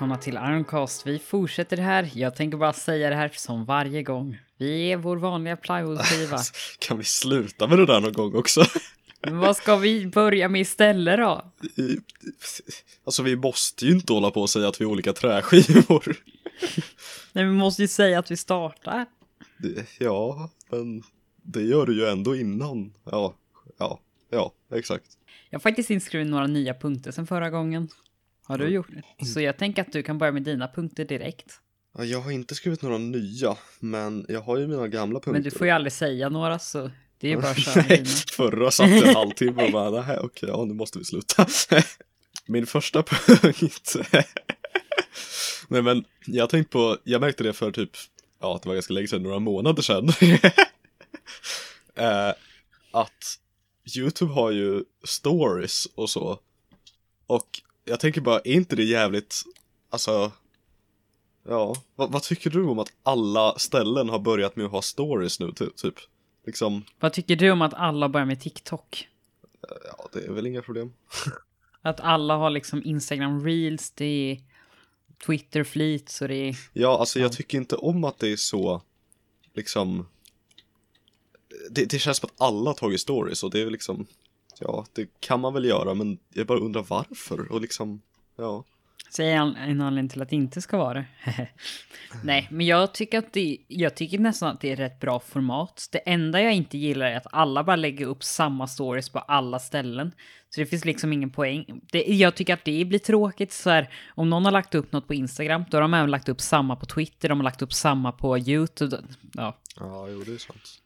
Välkomna till Ironcast. Vi fortsätter det här. Jag tänker bara säga det här som varje gång. Vi är vår vanliga plywoodskiva. Kan vi sluta med det där någon gång också? Men vad ska vi börja med istället då? Alltså vi måste ju inte hålla på och säga att vi är olika träskivor. Nej, vi måste ju säga att vi startar. Ja, men det gör du ju ändå innan. Ja, ja, ja, exakt. Jag har faktiskt inskrivit några nya punkter sen förra gången. Har du gjort det? Så jag tänker att du kan börja med dina punkter direkt. Ja, Jag har inte skrivit några nya, men jag har ju mina gamla punkter. Men du får ju aldrig säga några så det är bara att köra med Nej, dina. förra satt jag en halvtimme och bara, nej, okej, ja, nu måste vi sluta. Min första punkt. nej, men jag har tänkt på, jag märkte det för typ, ja, det var ganska länge sedan, några månader sedan. eh, att YouTube har ju stories och så. Och jag tänker bara, är inte det jävligt, alltså, ja, vad, vad tycker du om att alla ställen har börjat med att ha stories nu, ty- typ? Liksom, Vad tycker du om att alla börjar med TikTok? Ja, det är väl inga problem. Att alla har liksom Instagram Reels, det är Twitter Fleets och det är... Ja, alltså jag tycker inte om att det är så, liksom, det, det känns som att alla har tagit stories och det är liksom, ja, det kan man väl göra, men jag bara undrar varför och liksom, ja. Säger en en anledning till att det inte ska vara det. Nej, men jag tycker att det, jag tycker nästan att det är rätt bra format. Det enda jag inte gillar är att alla bara lägger upp samma stories på alla ställen. Så det finns liksom ingen poäng. Det, jag tycker att det blir tråkigt så här. Om någon har lagt upp något på Instagram, då har de även lagt upp samma på Twitter, de har lagt upp samma på YouTube. Ja, Ja, jo, det är sant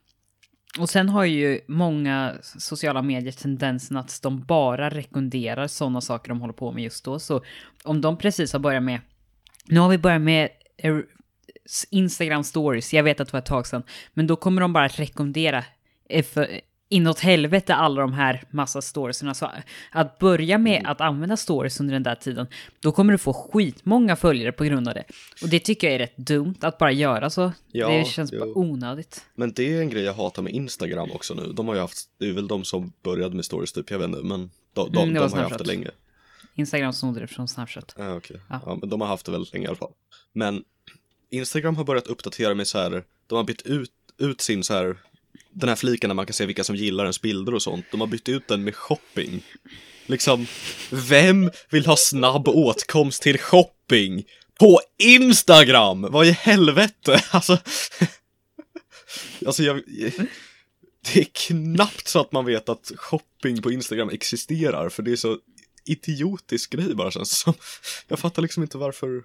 och sen har ju många sociala medier tendensen att de bara rekommenderar sådana saker de håller på med just då. Så om de precis har börjat med, nu har vi börjat med Instagram stories, jag vet att det var ett tag sedan, men då kommer de bara rekommendera eh, inåt helvete alla de här massa storiesarna. Så att börja med att använda stories under den där tiden, då kommer du få skitmånga följare på grund av det. Och det tycker jag är rätt dumt att bara göra så. Ja, det känns jo. bara onödigt. Men det är en grej jag hatar med Instagram också nu. De har ju haft, det är väl de som började med stories typ, jag vet inte, men de, de, Mm, de har ju haft det länge. Instagram snodde det från Snapchat. Ja, okej. Ja. Ja. men de har haft det väldigt länge i alla fall. Men Instagram har börjat uppdatera med så här, de har bytt ut, ut sin så här, den här fliken där man kan se vilka som gillar ens bilder och sånt, de har bytt ut den med shopping. Liksom, vem vill ha snabb åtkomst till shopping på Instagram? Vad i helvete? Alltså, alltså jag, det är knappt så att man vet att shopping på Instagram existerar, för det är så idiotisk grej bara känns det som. Jag fattar liksom inte varför.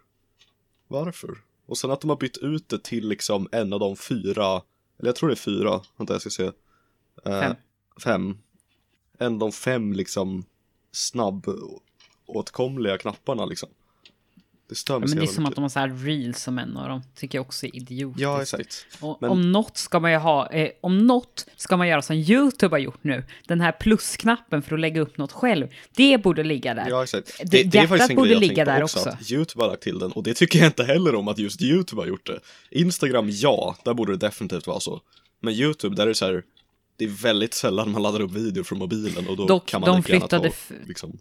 Varför? Och sen att de har bytt ut det till liksom en av de fyra, eller jag tror det är fyra, vänta jag ska se. Eh, Fem. Fem. En av de fem liksom snabb åtkomliga knapparna liksom. Det stör Ja, mig men så det är som att mycket. de har så här reels som en av dem. Tycker jag också är idiotiskt. Ja, exakt. Och, men- Om något ska man ju ha, eh, om något ska man göra som YouTube har gjort nu. Den här plusknappen för att lägga upp något själv. Det borde ligga där. Ja, exakt. Det- hjärtat borde jag ligga tänkt på där också. också. Att YouTube har lagt till den och det tycker jag inte heller om att just YouTube har gjort det. Instagram, ja, där borde det definitivt vara så. Men YouTube, där är det så här, det är väldigt sällan man laddar upp video från mobilen och då Dock, kan man de lika gärna ta, flyttade liksom.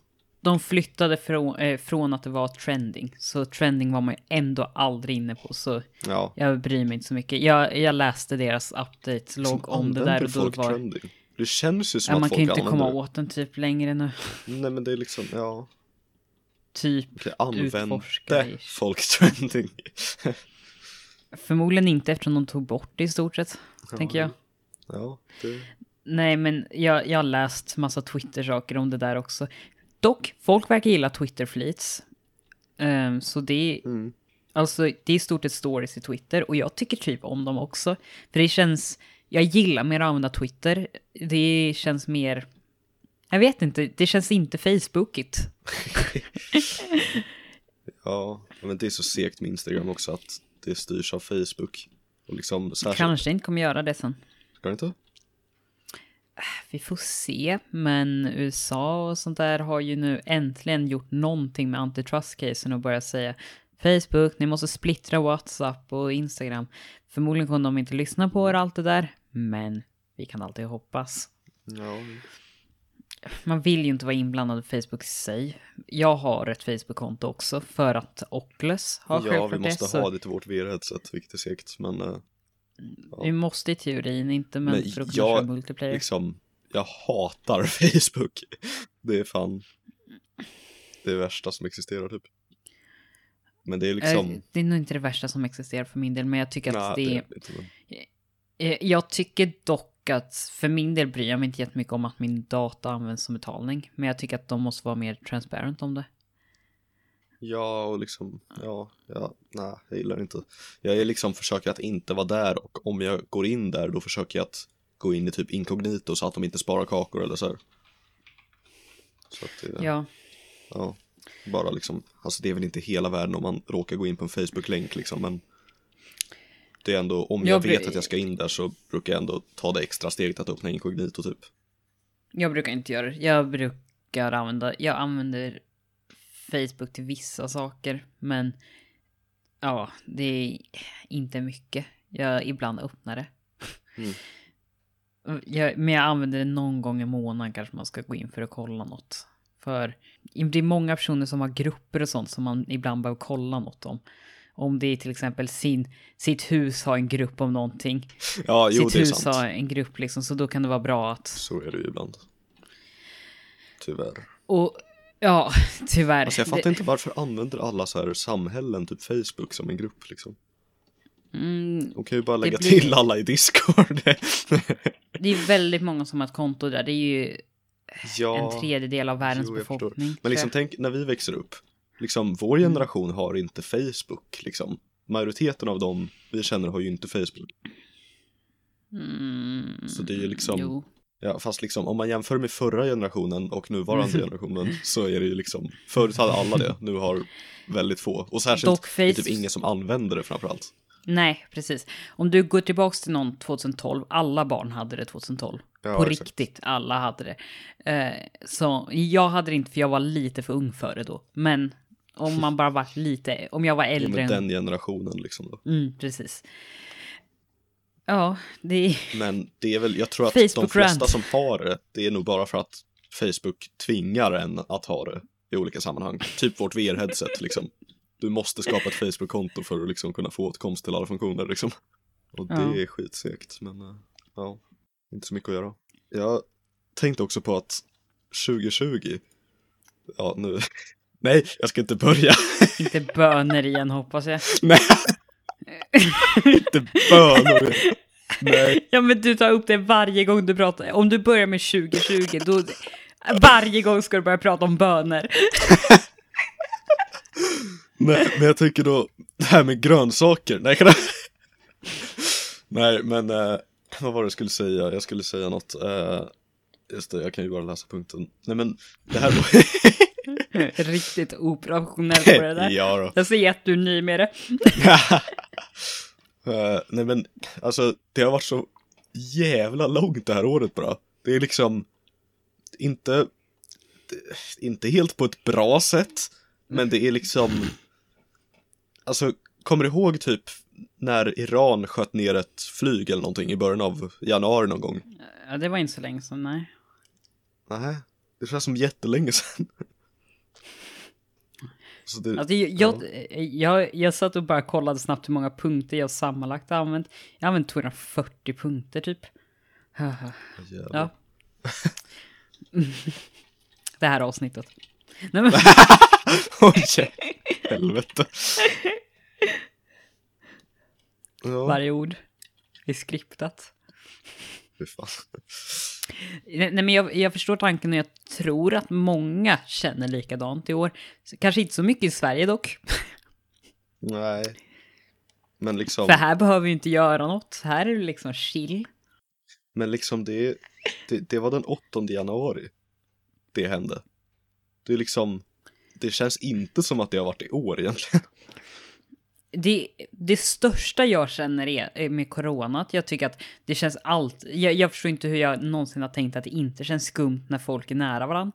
De flyttade från, eh, från att det var trending. Så trending var man ju ändå aldrig inne på. Så Ja. jag bryr mig inte så mycket. Jag, jag läste deras update-logg om det där och då var... trending? Det känns ju som Ja, att man folk kan ju inte komma det. åt den typ längre nu. Nej men det är liksom, ja. Typ Okej, använde folk trending? Förmodligen inte eftersom de tog bort det i stort sett, tänker jag. Ja, det... Nej, men jag, jag har läst massa Twitter-saker om det där också. Dock, folk verkar gilla Twitter-fleets. Ehm, så det Mm. alltså, det är i stort sett stories i Twitter och jag tycker typ om dem också. För det känns, jag gillar mer att använda Twitter. Det känns mer, jag vet inte, det känns inte Facebookigt. Ja, men det är så segt med Instagram också att det styrs av Facebook. Och liksom särskilt... Kanske inte kommer göra det sen. Ska det inte? Vi får se, men USA och sånt där har ju nu äntligen gjort någonting med antitrust-casen och börjat säga Facebook, ni måste splittra WhatsApp och Instagram. Förmodligen kommer de inte lyssna på er allt det där, men vi kan alltid hoppas. Ja. man vill ju inte vara inblandad i Facebook i sig. Jag har ett Facebook-konto också för att Oculus har Ja, vi måste det. så ha det till vårt VR-headset, vilket är segt, men Vi måste i teorin, inte men, Men för att kunna jag- köra multiplayer. liksom, jag hatar Facebook. Det är fan det värsta som existerar typ. Men det är liksom, Eh, Det är nog inte det värsta som existerar för min del, men jag tycker att nej, det det är... det Eh, Jag tycker dock att för min del bryr jag mig inte jättemycket om att min data används som betalning. Men jag tycker att de måste vara mer transparent om det. Ja, och liksom, ja, ja, nej, jag gillar det inte. Jag är liksom försöker att inte vara där och om jag går in där då försöker jag att gå in i typ inkognito så att de inte sparar kakor eller så här. Så att det, Ja, Ja, bara liksom, alltså det är väl inte hela världen om man råkar gå in på en Facebook-länk liksom, men det är ändå, om jag, Jag vet att jag ska in där så brukar jag ändå ta det extra steget att öppna inkognito typ. jag brukar inte göra det. Jag brukar använda, jag använder Facebook till vissa saker, men ja, det är inte mycket. Jag ibland öppnar det. Mm. Jag, men jag använder det någon gång i månaden kanske man ska gå in för att kolla något. För det är många personer som har grupper och sånt som man ibland behöver kolla något om. Om det är till exempel sin, sitt hus har en grupp om någonting. Ja, jo sitt det är hus sant. har en grupp liksom, så då kan det vara bra att... Så är det ju ibland. Tyvärr. Och ja, tyvärr. Alltså jag Det- fattar inte varför använder alla så här samhällen, typ Facebook, som en grupp liksom. Mm, De kan ju bara lägga blir- till alla i Discord. det är väldigt många som har ett konto där. Det är ju ja, en tredjedel av världens jo, befolkning. Men liksom tänk när vi växer upp. Liksom vår Mm. generation har inte Facebook liksom. Majoriteten av dem vi känner har ju inte Facebook. Mm, Så det är ju liksom- Jo. Ja, fast liksom om man jämför med förra generationen och nuvarande generationen så är det ju liksom, förut hade alla det, nu har väldigt få. Och särskilt Dock det är typ ingen som använder det framförallt. Nej, precis. Om du går tillbaka till någon 2012, alla barn hade det 2012. Ja, På exakt. riktigt, alla hade det. Eh, så jag hade det inte för jag var lite för ung för det då. Men om man bara varit lite, om jag var Ja, äldre men än... den generationen liksom då. Mm, precis. Ja, det är... Men det är väl, jag tror att de flesta som har det, det är nog bara för att Facebook tvingar en att ha det i olika sammanhang. Typ vårt VR-headset liksom. Du måste skapa ett Facebook-konto för att liksom kunna få åtkomst till alla funktioner liksom. Och det Ja. är skitsegt, men eh, ja, inte så mycket att göra. Jag tänkte också på att 2020, ja nu, nej, jag ska inte börja. Inte böner igen hoppas jag. nej, inte bönor. Nej. Ja men du tar upp det varje gång du pratar. Om du börjar med 2020 då... Varje gång ska du börja prata om böner. Nej, men jag tycker då, det här med grönsaker, nej, kan nej men eh, vad var det jag skulle säga? Jag skulle säga något, eh, just det, jag kan ju bara läsa punkten. Nej men, det här då, Riktigt oprofessionellt på det där. ja då. Jag ser att du är ny med det. Eh, nej men, alltså det har varit så jävla långt det här året bara. Det är liksom inte, inte helt på ett bra sätt, men det är liksom, alltså kommer du ihåg typ när Iran sköt ner ett flyg eller någonting i början av januari någon gång? Ja, det var inte så länge sedan, nej. Nej, det känns som jättelänge sedan. Det, Alltså, jag, jag, jag, jag satt och bara kollade snabbt hur många punkter jag sammanlagt har använt. Jag har använt 240 punkter typ. Ja. Det här avsnittet. Nej, men, Oj, helvete. Ja, varje ord är skriptat. fy fan. Nej, men jag, jag förstår tanken och jag tror att många känner likadant i år. Kanske inte så mycket i Sverige dock. Nej. Men liksom, För här behöver vi inte göra något. Här är det liksom chill. men liksom det, det, det var den 8 januari det hände. Det är liksom, det känns inte som att det har varit i år egentligen. Det, det största jag känner är med corona, att jag tycker att det känns allt. Jag, jag förstår inte hur jag någonsin har tänkt att det inte känns skumt när folk är nära varandra.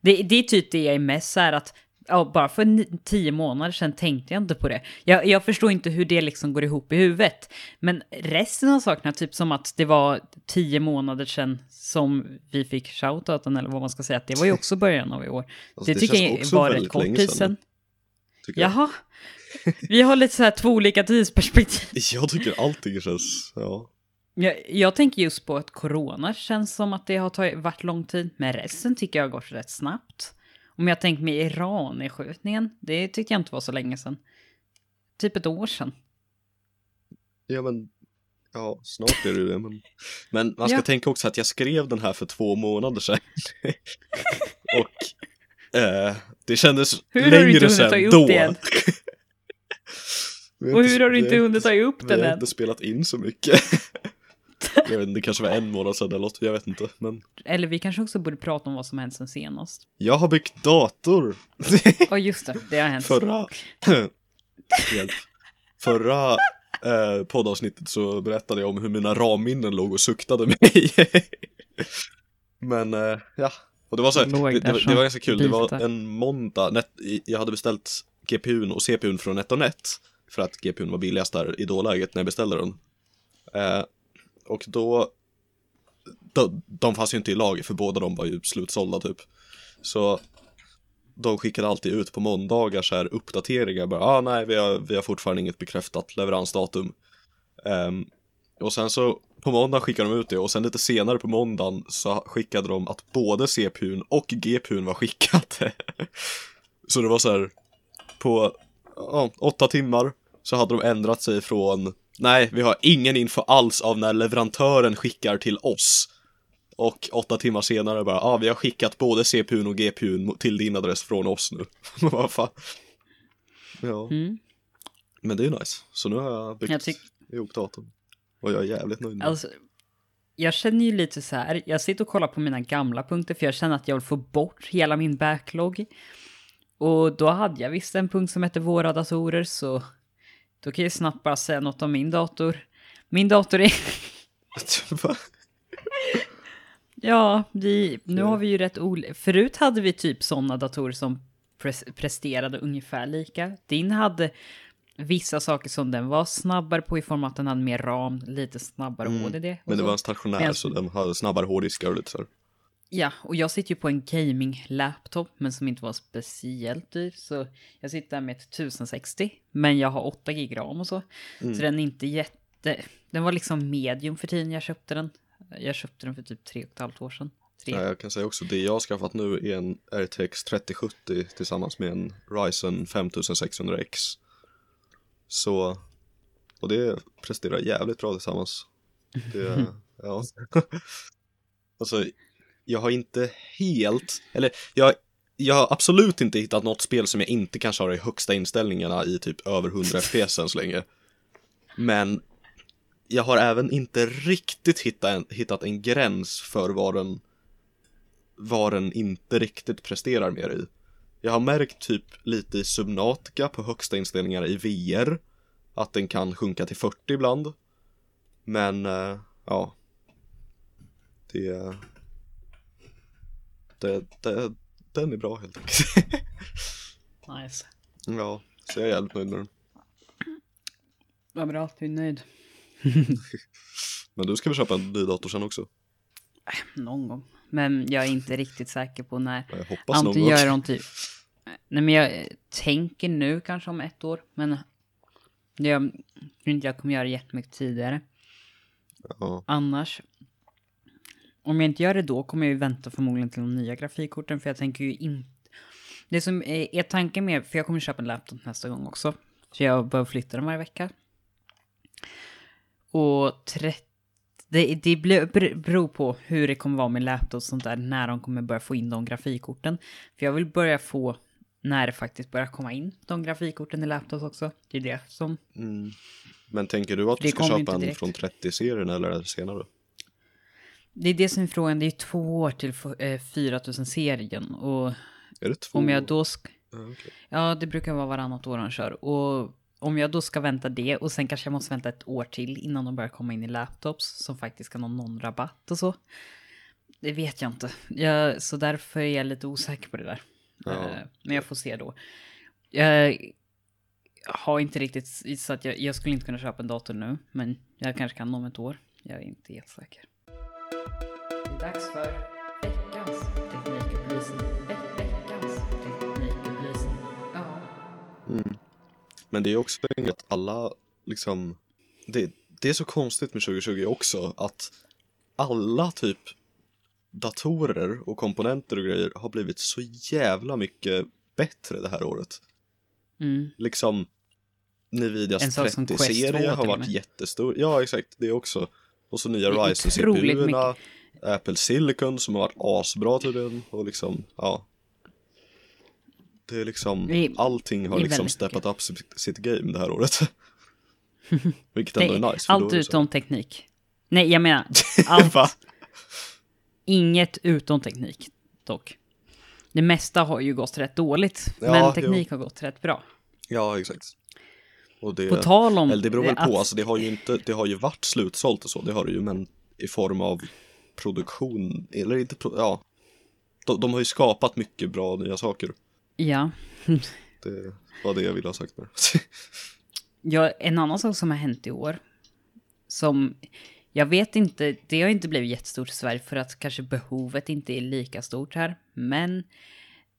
Det, det är typ det jag är mest så här att ja, bara för tio månader sedan tänkte jag inte på det. Jag, jag förstår inte hur det liksom går ihop i huvudet. Men resten av sakerna, typ som att det var tio månader sedan som vi fick shoutouten, eller vad man ska säga, att det var ju också början av i år. Alltså, det, tycker känns jag var rätt kort tid sedan, tycker. Jaha. Vi har lite så här två olika tidsperspektiv. Jag tycker allting känns, ja. Jag, jag tänker just på att corona känns som att det har tagit, varit lång tid, men resten tycker jag har gått rätt snabbt. Om jag tänker mig Iran-skjutningen, det tyckte jag inte var så länge sedan. Typ ett år sedan. Ja men, ja snart är det det. Men, men man ska Ja. tänka också att jag skrev den här för två månader sedan. och eh, det kändes Hur har du inte längre hunnit ta sedan upp då. Vi Och hur har du inte vi- hunnit ta upp Vi den har än? inte spelat in så mycket. jag vet inte, det kanske var en månad sedan eller något, jag vet inte. Men Eller vi kanske också borde prata om vad som hänt sen senast. jag har byggt dator. Ja, just det. Det har hänt. Förra... Förra eh, poddavsnittet så berättade jag om hur mina ramminnen låg och suktade mig. Men eh, ja, och det var så här, det, det, det var ganska kul. Det var en måndag, net, jag hade beställt GPUn och CPUn från NetOnNet för att GPUn var billigast där i dåläget när jag beställde den. Eh, och då, de, de fanns ju inte i lager för båda de var ju slutsålda typ. Så de skickade alltid ut på måndagar så här uppdateringar bara, ah nej vi har, vi har fortfarande inget bekräftat leveransdatum. Ehm, och sen så på måndag skickade de ut det och sen lite senare på måndagen så skickade de att både CPUn och GPUn var skickade. så det var så här på ja, åtta timmar så hade de ändrat sig från nej, vi har ingen info alls av när leverantören skickar till oss. Och åtta timmar senare bara, ja ah, vi har skickat både CPUn och GPUn till din adress från oss nu. Vad fan. Ja, Mm. men det är ju nice. Så nu har jag byggt Jag tyck- ihop datorn. Och jag är jävligt nöjd med Alltså, jag känner ju lite så här, jag sitter och kollar på mina gamla punkter för jag känner att jag vill få bort hela min backlog. Och då hade jag visst en punkt som hette våra datorer, så då kan jag snabbt bara säga något om min dator. Min dator är... Ja, vi, nu har vi ju rätt olika... Förut hade vi typ sådana datorer som pres- presterade ungefär lika. Din hade vissa saker som den var snabbare på i form av att den hade mer ram, lite snabbare Mm, HDD. Men det var en stationär Men- så den hade snabbare hårddiskar och lite så här. Ja, och jag sitter ju på en gaming-laptop, men som inte var speciellt dyr. Så jag sitter där med ett 1060, men jag har 8 gig ram och så. Mm. Så den är inte jätte... Den var liksom medium för tiden jag köpte den. Jag köpte den för typ tre och ett halvt år sedan. Tre. Ja, jag kan säga också, det jag har skaffat nu är en RTX 3070 tillsammans med en Ryzen 5600X. Så, och det presterar jävligt bra tillsammans. Det, ja. alltså, jag har inte helt, eller jag, jag har absolut inte hittat något spel som jag inte kanske har i högsta inställningarna i typ över 100 FPS än så länge. Men jag har även inte riktigt hittat en, hittat en gräns för vad den vad den inte riktigt presterar mer i. Jag har märkt typ lite i Subnautica på högsta inställningar i VR att den kan sjunka till 40 ibland. Men eh, ja. Det, eh, det, det, den är bra helt enkelt. Nice. ja, så jag är jävligt nöjd med den. Vad bra du är nöjd. Men du ska väl köpa en ny dator sen också? Någon gång. Men jag är inte riktigt säker på när. Ja, Jag hoppas någon Antingen gång. gör de typ... Nej men jag tänker nu kanske om ett år. Men jag tror inte jag kommer göra det jättemycket tidigare. Ja, Annars. Om jag inte gör det då kommer jag ju vänta förmodligen till de nya grafikkorten. För jag tänker ju inte... Det som är, är tanken med... För jag kommer köpa en laptop nästa gång också. Så jag behöver flytta den varje vecka. Och 30... Det, det beror på hur det kommer vara med laptop och sånt där. När de kommer börja få in de grafikkorten. För jag vill börja få... När det faktiskt börjar komma in de grafikkorten i laptops också. Det är det som... mm. Men tänker du att du ska köpa en direkt. från 30-serien eller senare? Det är det som är frågan. Det är två år till eh, 4000-serien. Och Är det två? Om jag då ska... Ja, okej. Ja, det brukar vara varannat år de kör. Och om jag då ska vänta det och sen kanske jag måste vänta ett år till innan de börjar komma in i laptops som faktiskt kan ha någon rabatt och så. Det vet jag inte. Jag, så därför är jag lite osäker på det där. Ja. Eh, Men jag får se då. Jag har inte riktigt, så att jag, jag skulle inte kunna köpa en dator nu, men jag kanske kan om ett år. Jag är inte helt säker. Det är dags för veckans teknikupplysning. Ve- veckans teknikupplysning. Ja. Men det är också en att alla, liksom, det, det är så konstigt med 2020 också att alla typ datorer och komponenter och grejer har blivit så jävla mycket bättre det här året. Mm. Liksom, Nvidias sak som Quest 30-serie 2 har varit jättestor. Ja, exakt, det också. Och så nya Det är Ryzen otroligt CPU-erna, Apple Silicon som har varit asbra tydligen och liksom, ja. Det är liksom, Det är- allting har liksom steppat up sitt, game det här året. Vilket ändå är är nice. allt är utom teknik. Nej, jag menar allt. Inget utom teknik, dock. Det mesta har ju gått rätt dåligt, Ja, men teknik har gått rätt bra. Ja, exakt. Och det, På tal om... eller det beror väl på, att- alltså det har ju inte, det har ju varit slutsålt och så, det har det ju, men i form av produktion, eller inte, pro, ja. De, de har ju skapat mycket bra nya saker. Ja. Det var det jag ville ha sagt med ja, en annan sak som har hänt i år, som jag vet inte, det har inte blivit jättestort i Sverige för att kanske behovet inte är lika stort här, men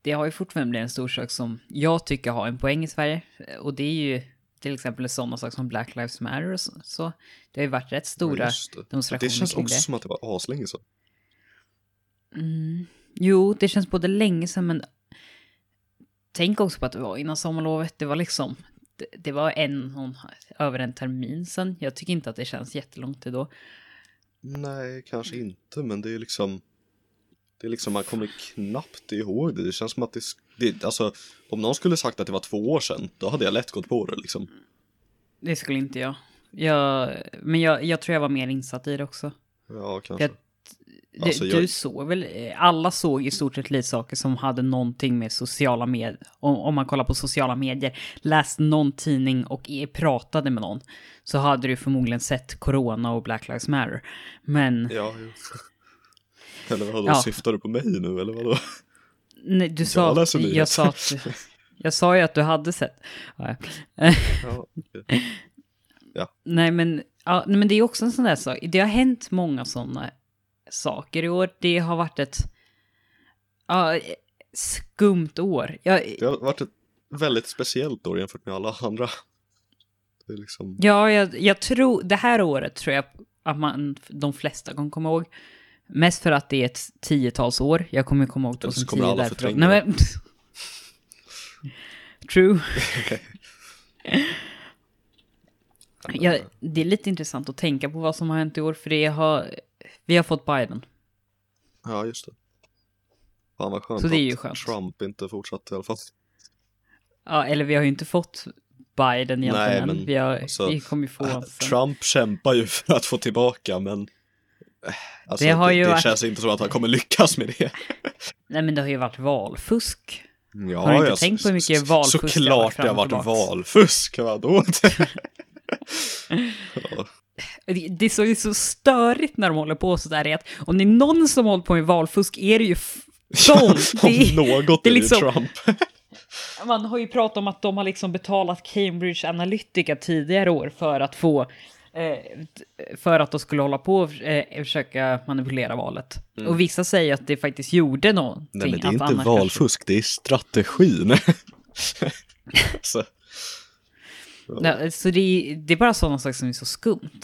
det har ju fortfarande blivit en stor sak som jag tycker har en poäng i Sverige, och det är ju till exempel sådana saker som Black Lives Matter och så. Det har ju varit rätt stora just det. demonstrationer Det känns kring också det. som att det var aslänge sedan. Mm. Jo, det känns både länge sedan, men tänk också på att det var innan sommarlovet. Det var liksom, det, det var en, en, över en termin sedan. Jag tycker inte att det känns jättelångt idag. Nej, kanske inte, men det är liksom Det är liksom, man kommer knappt ihåg det. Det känns som att det, det alltså om någon skulle sagt att det var två år sedan, då hade jag lätt gått på det liksom. Det skulle inte jag. jag men jag, jag tror jag var mer insatt i det också. Ja, kanske. Jag- Du, Alltså, du jag- såg väl, alla såg i stort sett lite saker som hade någonting med sociala medier, om, om man kollar på sociala medier, läst någon tidning och pratade med någon, så hade du förmodligen sett Corona och Black Lives Matter. Men Ja, jo. Eller vadå, Ja. syftar du på mig nu eller vadå? Nej, du sa, läser jag, sa att, jag sa ju att du hade sett. Ja, ja. Ja, okej. Nej men, ja, nej, men det är också en sån där sak. Det har hänt många sådana saker i år. Det har varit ett ja, skumt år. Jag, Det har varit ett väldigt speciellt år jämfört med alla andra. Liksom, ja, jag, jag tror, det här året tror jag att man, de flesta kommer komma ihåg. Mest för att det är ett tiotals år. Jag kommer komma ihåg Eller så 2010. kommer alla därför. Nej, men... True. Ja, det är lite intressant att tänka på vad som har hänt i år, för det har, vi har fått Biden. ja just det. Fan vad skönt Så det är ju att skönt. Trump inte fortsatte i alla fall. Ja, eller vi har ju inte fått Biden egentligen Nej, men vi, har, alltså, vi kommer ju få sen. Trump kämpar ju för att få tillbaka men Alltså, Det har ju det, varit- känns inte som att han kommer lyckas med det. Nej, men det har ju varit valfusk. Ja, Har du inte ja, tänkt på hur så- mycket valfusk det har Såklart varit det har varit valfusk, vadå? ja, Det, det är så, det är så störigt när de håller på sådär, är att om det är någon som håller på med valfusk är det ju de. Om Det, något det är är det liksom- Trump. man har ju pratat om att de har liksom betalat Cambridge Analytica tidigare år för att få för att de skulle hålla på och eh, försöka manipulera valet. Och vissa säger att det faktiskt gjorde någonting. Mm. Nej men det är inte valfusk, det är strategin. så, Kanske, ja, så det är, det är bara sådana saker som är så skumt.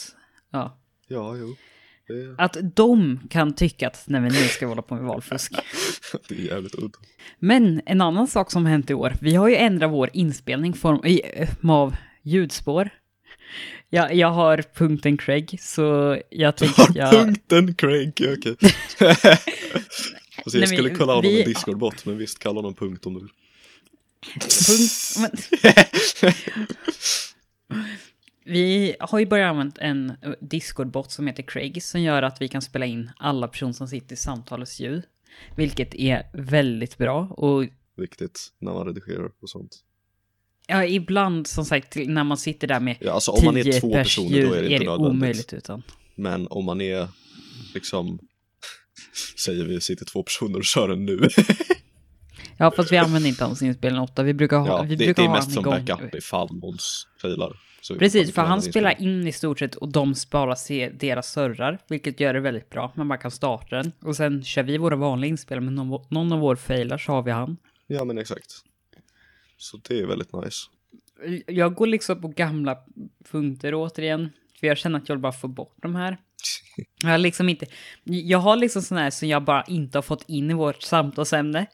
Ja. ja, jo. Det, Att de kan tycka att nej men ni ska hålla på med valfusk. det är jävligt udda. Men en annan sak som hänt i år, vi har ju ändrat vår inspelning form, i, eh, av ljudspår. Jag, jag har punkten Craig, så jag tänkte att jag... Punkten Craig, okej. alltså, Nej, jag skulle kolla honom vi- en Discord-bot, men visst, kalla honom punkt om du vill. Punkt, men, vi har ju börjat använda en Discord-bot som heter Craig som gör att vi kan spela in alla personer som sitter i samtalets ljud. Vilket är väldigt bra och Viktigt när man redigerar och sånt. Ja, ibland som sagt när man sitter där med Ja, alltså om man är två pers personer då är det inte nödvändigt. omöjligt utan. Men om man är liksom, säger vi sitter två personer och kör en nu. Ja, fast vi använder inte hans inspelning 8. Vi brukar ha, Ja, vi det, brukar det är mest som igång. backup ifall Måns failar. Precis, för han spelar in i stort sett och de sparar se deras servrar, vilket gör det väldigt bra. Man bara kan starta den och sen kör vi våra vanliga inspelningar, men någon, någon av vår failar så har vi han. Ja, men exakt. Så det är väldigt nice. Jag går liksom på gamla punkter återigen, för jag känner att jag vill bara få bort de här. Jag har liksom inte, jag har liksom sådana här som jag bara inte har fått in i vårt samtalsämne.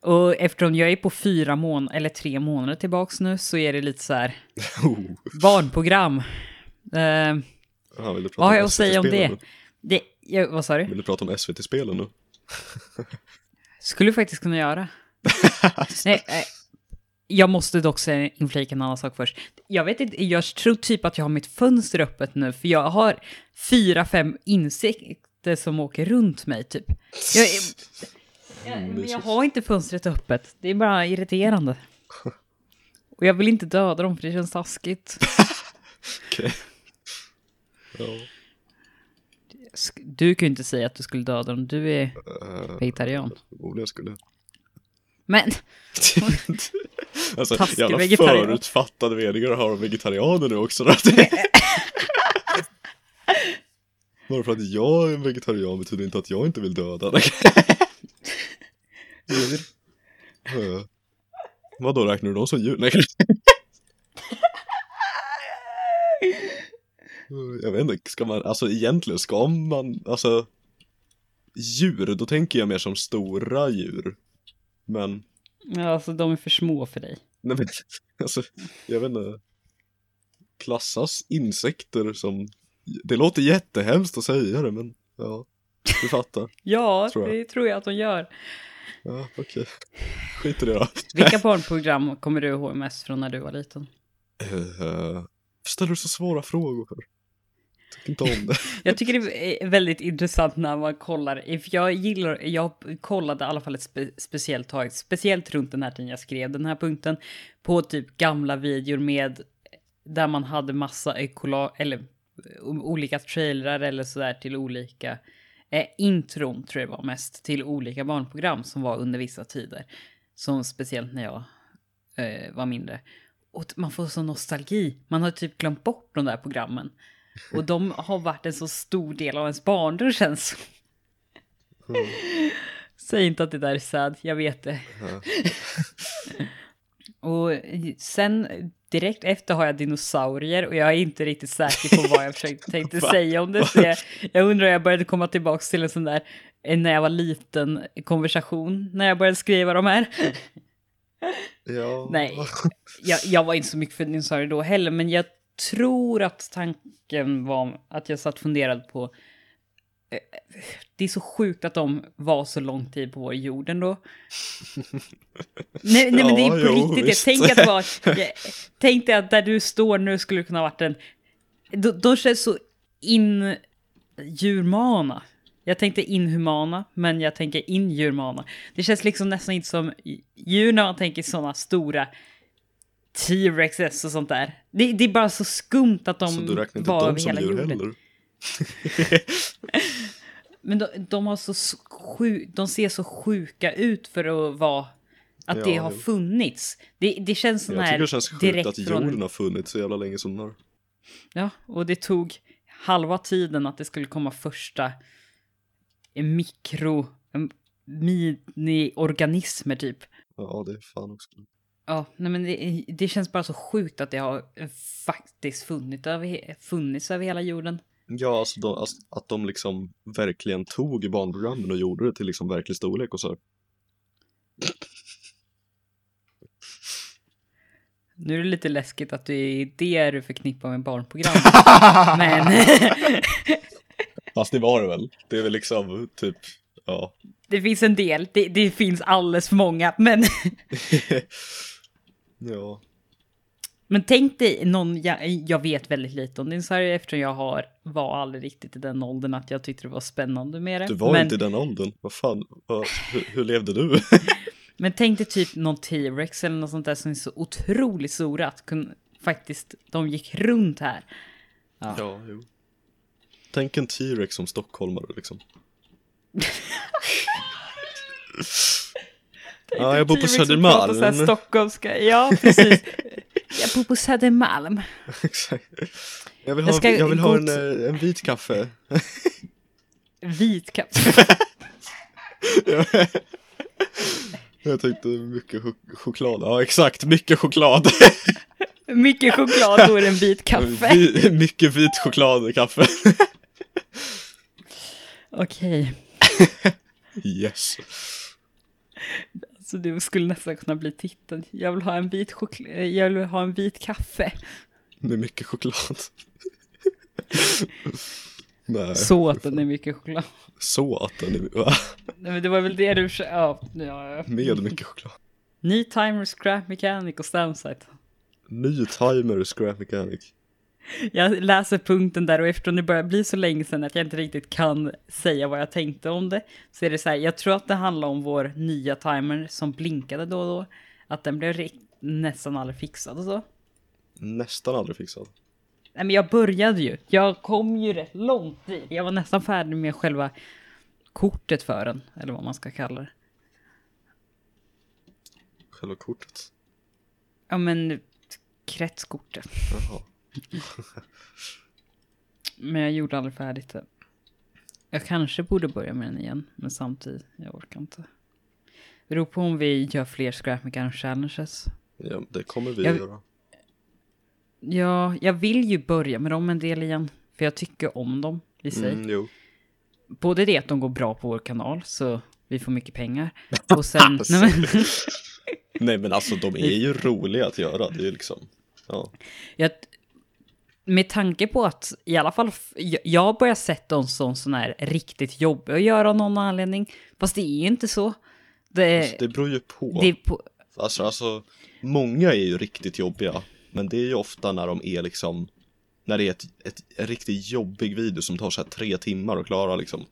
Och eftersom jag är på fyra månader, eller tre månader tillbaks nu, så är det lite så här Oh. barnprogram. Eh, Ja, vill du prata vad har jag att säga om det? det jag, vad sa du? Vill du prata om SVT-spelen nu? Skulle faktiskt kunna göra. Nej, eh, jag måste dock säga inflika en annan sak först. Jag vet inte, jag tror typ att jag har mitt fönster öppet nu, för jag har fyra, fem insekter som åker runt mig typ. Jag, jag, men jag har inte fönstret öppet, det är bara irriterande. Och jag vill inte döda dem för det känns taskigt. Okej. Ja. Sk- Du kan ju inte säga att du skulle döda dem, du är eh, vegetarian. Förmodligen skulle Men, Alltså Taskig jävla vegetarian. förutfattade meningar har om vegetarianer nu också. Bara för att jag är en vegetarian betyder inte att jag inte vill döda. Eh, Vadå räknar du dem som djur? Nej. Jag vet inte, ska man, alltså egentligen ska man, alltså Djur, då tänker jag mer som stora djur Men, ja, alltså de är för små för dig. nej men, alltså, jag vet inte Klassas insekter som, det låter jättehemskt att säga det men, ja, du fattar Ja, Tror det tror jag att de gör. Ja, okej Skit i det då Vilka barnprogram kommer du ihåg mest från när du var liten? uh, Ställer du så svåra frågor? Tycker inte om det Jag tycker det är väldigt intressant när man kollar, för jag gillar, jag kollade i alla fall ett spe, speciellt tag, speciellt runt den här tiden jag skrev den här punkten, på typ gamla videor med, där man hade massa ekola, eller olika trailrar eller sådär till olika, eh, intron tror jag var mest, till olika barnprogram som var under vissa tider. Som speciellt när jag eh, var mindre. Och man får sån nostalgi. Man har typ glömt bort de där programmen. Och de har varit en så stor del av ens barndom känns som. Mm. Säg inte att det där är sad, jag vet det. Ja. Och sen direkt efter har jag dinosaurier och jag är inte riktigt säker på vad jag försökte, tänkte säga om det. Så jag, jag undrar om jag började komma tillbaka till en sån där, när jag var liten, konversation, när jag började skriva de här. Ja. Nej, jag, jag var inte så mycket för dinosaurier då heller, men jag tror att tanken var att jag satt funderade på eh, det är så sjukt att de var så lång tid på vår jord ändå. nej, nej men det är på Ja, jo, riktigt. visst. Jag tänker att det var, jag, tänk att där du står nu skulle det kunna ha varit en... De, de känns så inhumana. Jag tänkte inhumana, men jag tänker inhumana. Det känns liksom nästan inte som djur när man tänker sådana stora T-rexes och sånt där. Det, det är bara så skumt att de Så du räknar inte var dem över som hela djur jorden. heller? Men de, de har så s- sju, de ser så sjuka ut för att vara att Ja, det har funnits. Det, det känns sån Jag här tycker det känns sjukt direkt att från... jorden har funnits så jävla länge som den har. Ja, och det tog halva tiden att det skulle komma första mikro, mini-organismer typ. Ja, det är fan också. Ja, nej men det, det känns bara så sjukt att det har faktiskt funnits över, funnits över hela jorden. Ja, alltså, de, alltså att de liksom verkligen tog barnprogrammen och gjorde det till liksom verklig storlek och så. Nu är det lite läskigt att det är det du förknippar med barnprogram. men Fast det var det väl. Det är väl liksom typ, ja. det finns en del. Det, det finns alldeles för många. Men, ja. men tänk dig någon, jag, jag vet väldigt lite om dinosaurier eftersom jag har, var aldrig riktigt i den åldern att jag tyckte det var spännande med det. Du var men, inte i den åldern. Vad fan, vad, hur, hur levde du? men tänk dig typ någon T-rex eller något sånt där som är så otroligt stora att kun, faktiskt de gick runt här. Ja. ja, jo. Tänk en T-rex som stockholmare liksom. Ja, jag bor på Tio liksom pratar så här Södermalm. Stockholmska. Ja, precis. jag bor på Södermalm. Exakt. Jag vill Jag ha, ska jag vill ha en, eh, en vit kaffe. Vit katt. Jag tänkte mycket chok- choklad. Ja, exakt. Mycket choklad. Mycket choklad, då är det en vit kaffe. Vi, mycket vit choklad kaffe. Okej, Yes. så du skulle nästan kunna bli titeln. Jag vill ha en vit choklad, jag vill ha en vit kaffe. Med mycket choklad. Nej, Så att den är mycket choklad. så att den är... Va? Nej, men det var väl det du... Ja, ja. Med mycket choklad. Ny timer, scrap mechanic och stamsite. Ny timer, scrap mechanic. Jag läser punkten där och eftersom det börjar bli så länge sedan att jag inte riktigt kan säga vad jag tänkte om det. Så är det så här, jag tror att det handlar om vår nya timer som blinkade då och då. Att den blev nästan aldrig fixad och så. Nästan aldrig fixad. Nej men jag började ju. Jag kom ju rätt långt dit. Jag var nästan färdig med själva kortet för den. Eller vad man ska kalla det. Själva kortet. Ja men kretskortet. Jaha. Men jag gjorde aldrig färdigt det. Jag kanske borde börja med den igen. Men samtidigt, jag orkar inte. Det beror på om vi gör fler Scrap Mechanic Challenges. Ja, det kommer vi Jag- att göra. Ja, jag vill ju börja med dem en del igen. För jag tycker om dem i sig. Mm, jo. Både det att de går bra på vår kanal, så vi får mycket pengar. Och sen... Alltså. nej, men, Nej men alltså de är ju roliga att göra. Det är ju liksom... Ja. jag, med tanke på att i alla fall jag- börjar sett dem som sån här riktigt jobbiga att göra av någon anledning. Fast det är ju inte så. Det, Alltså, det beror ju på. det på, Alltså, alltså, många är ju riktigt jobbiga. Men det är ju ofta när de är liksom, när det är ett, ett, en riktigt jobbig video som tar så här tre timmar att klara liksom.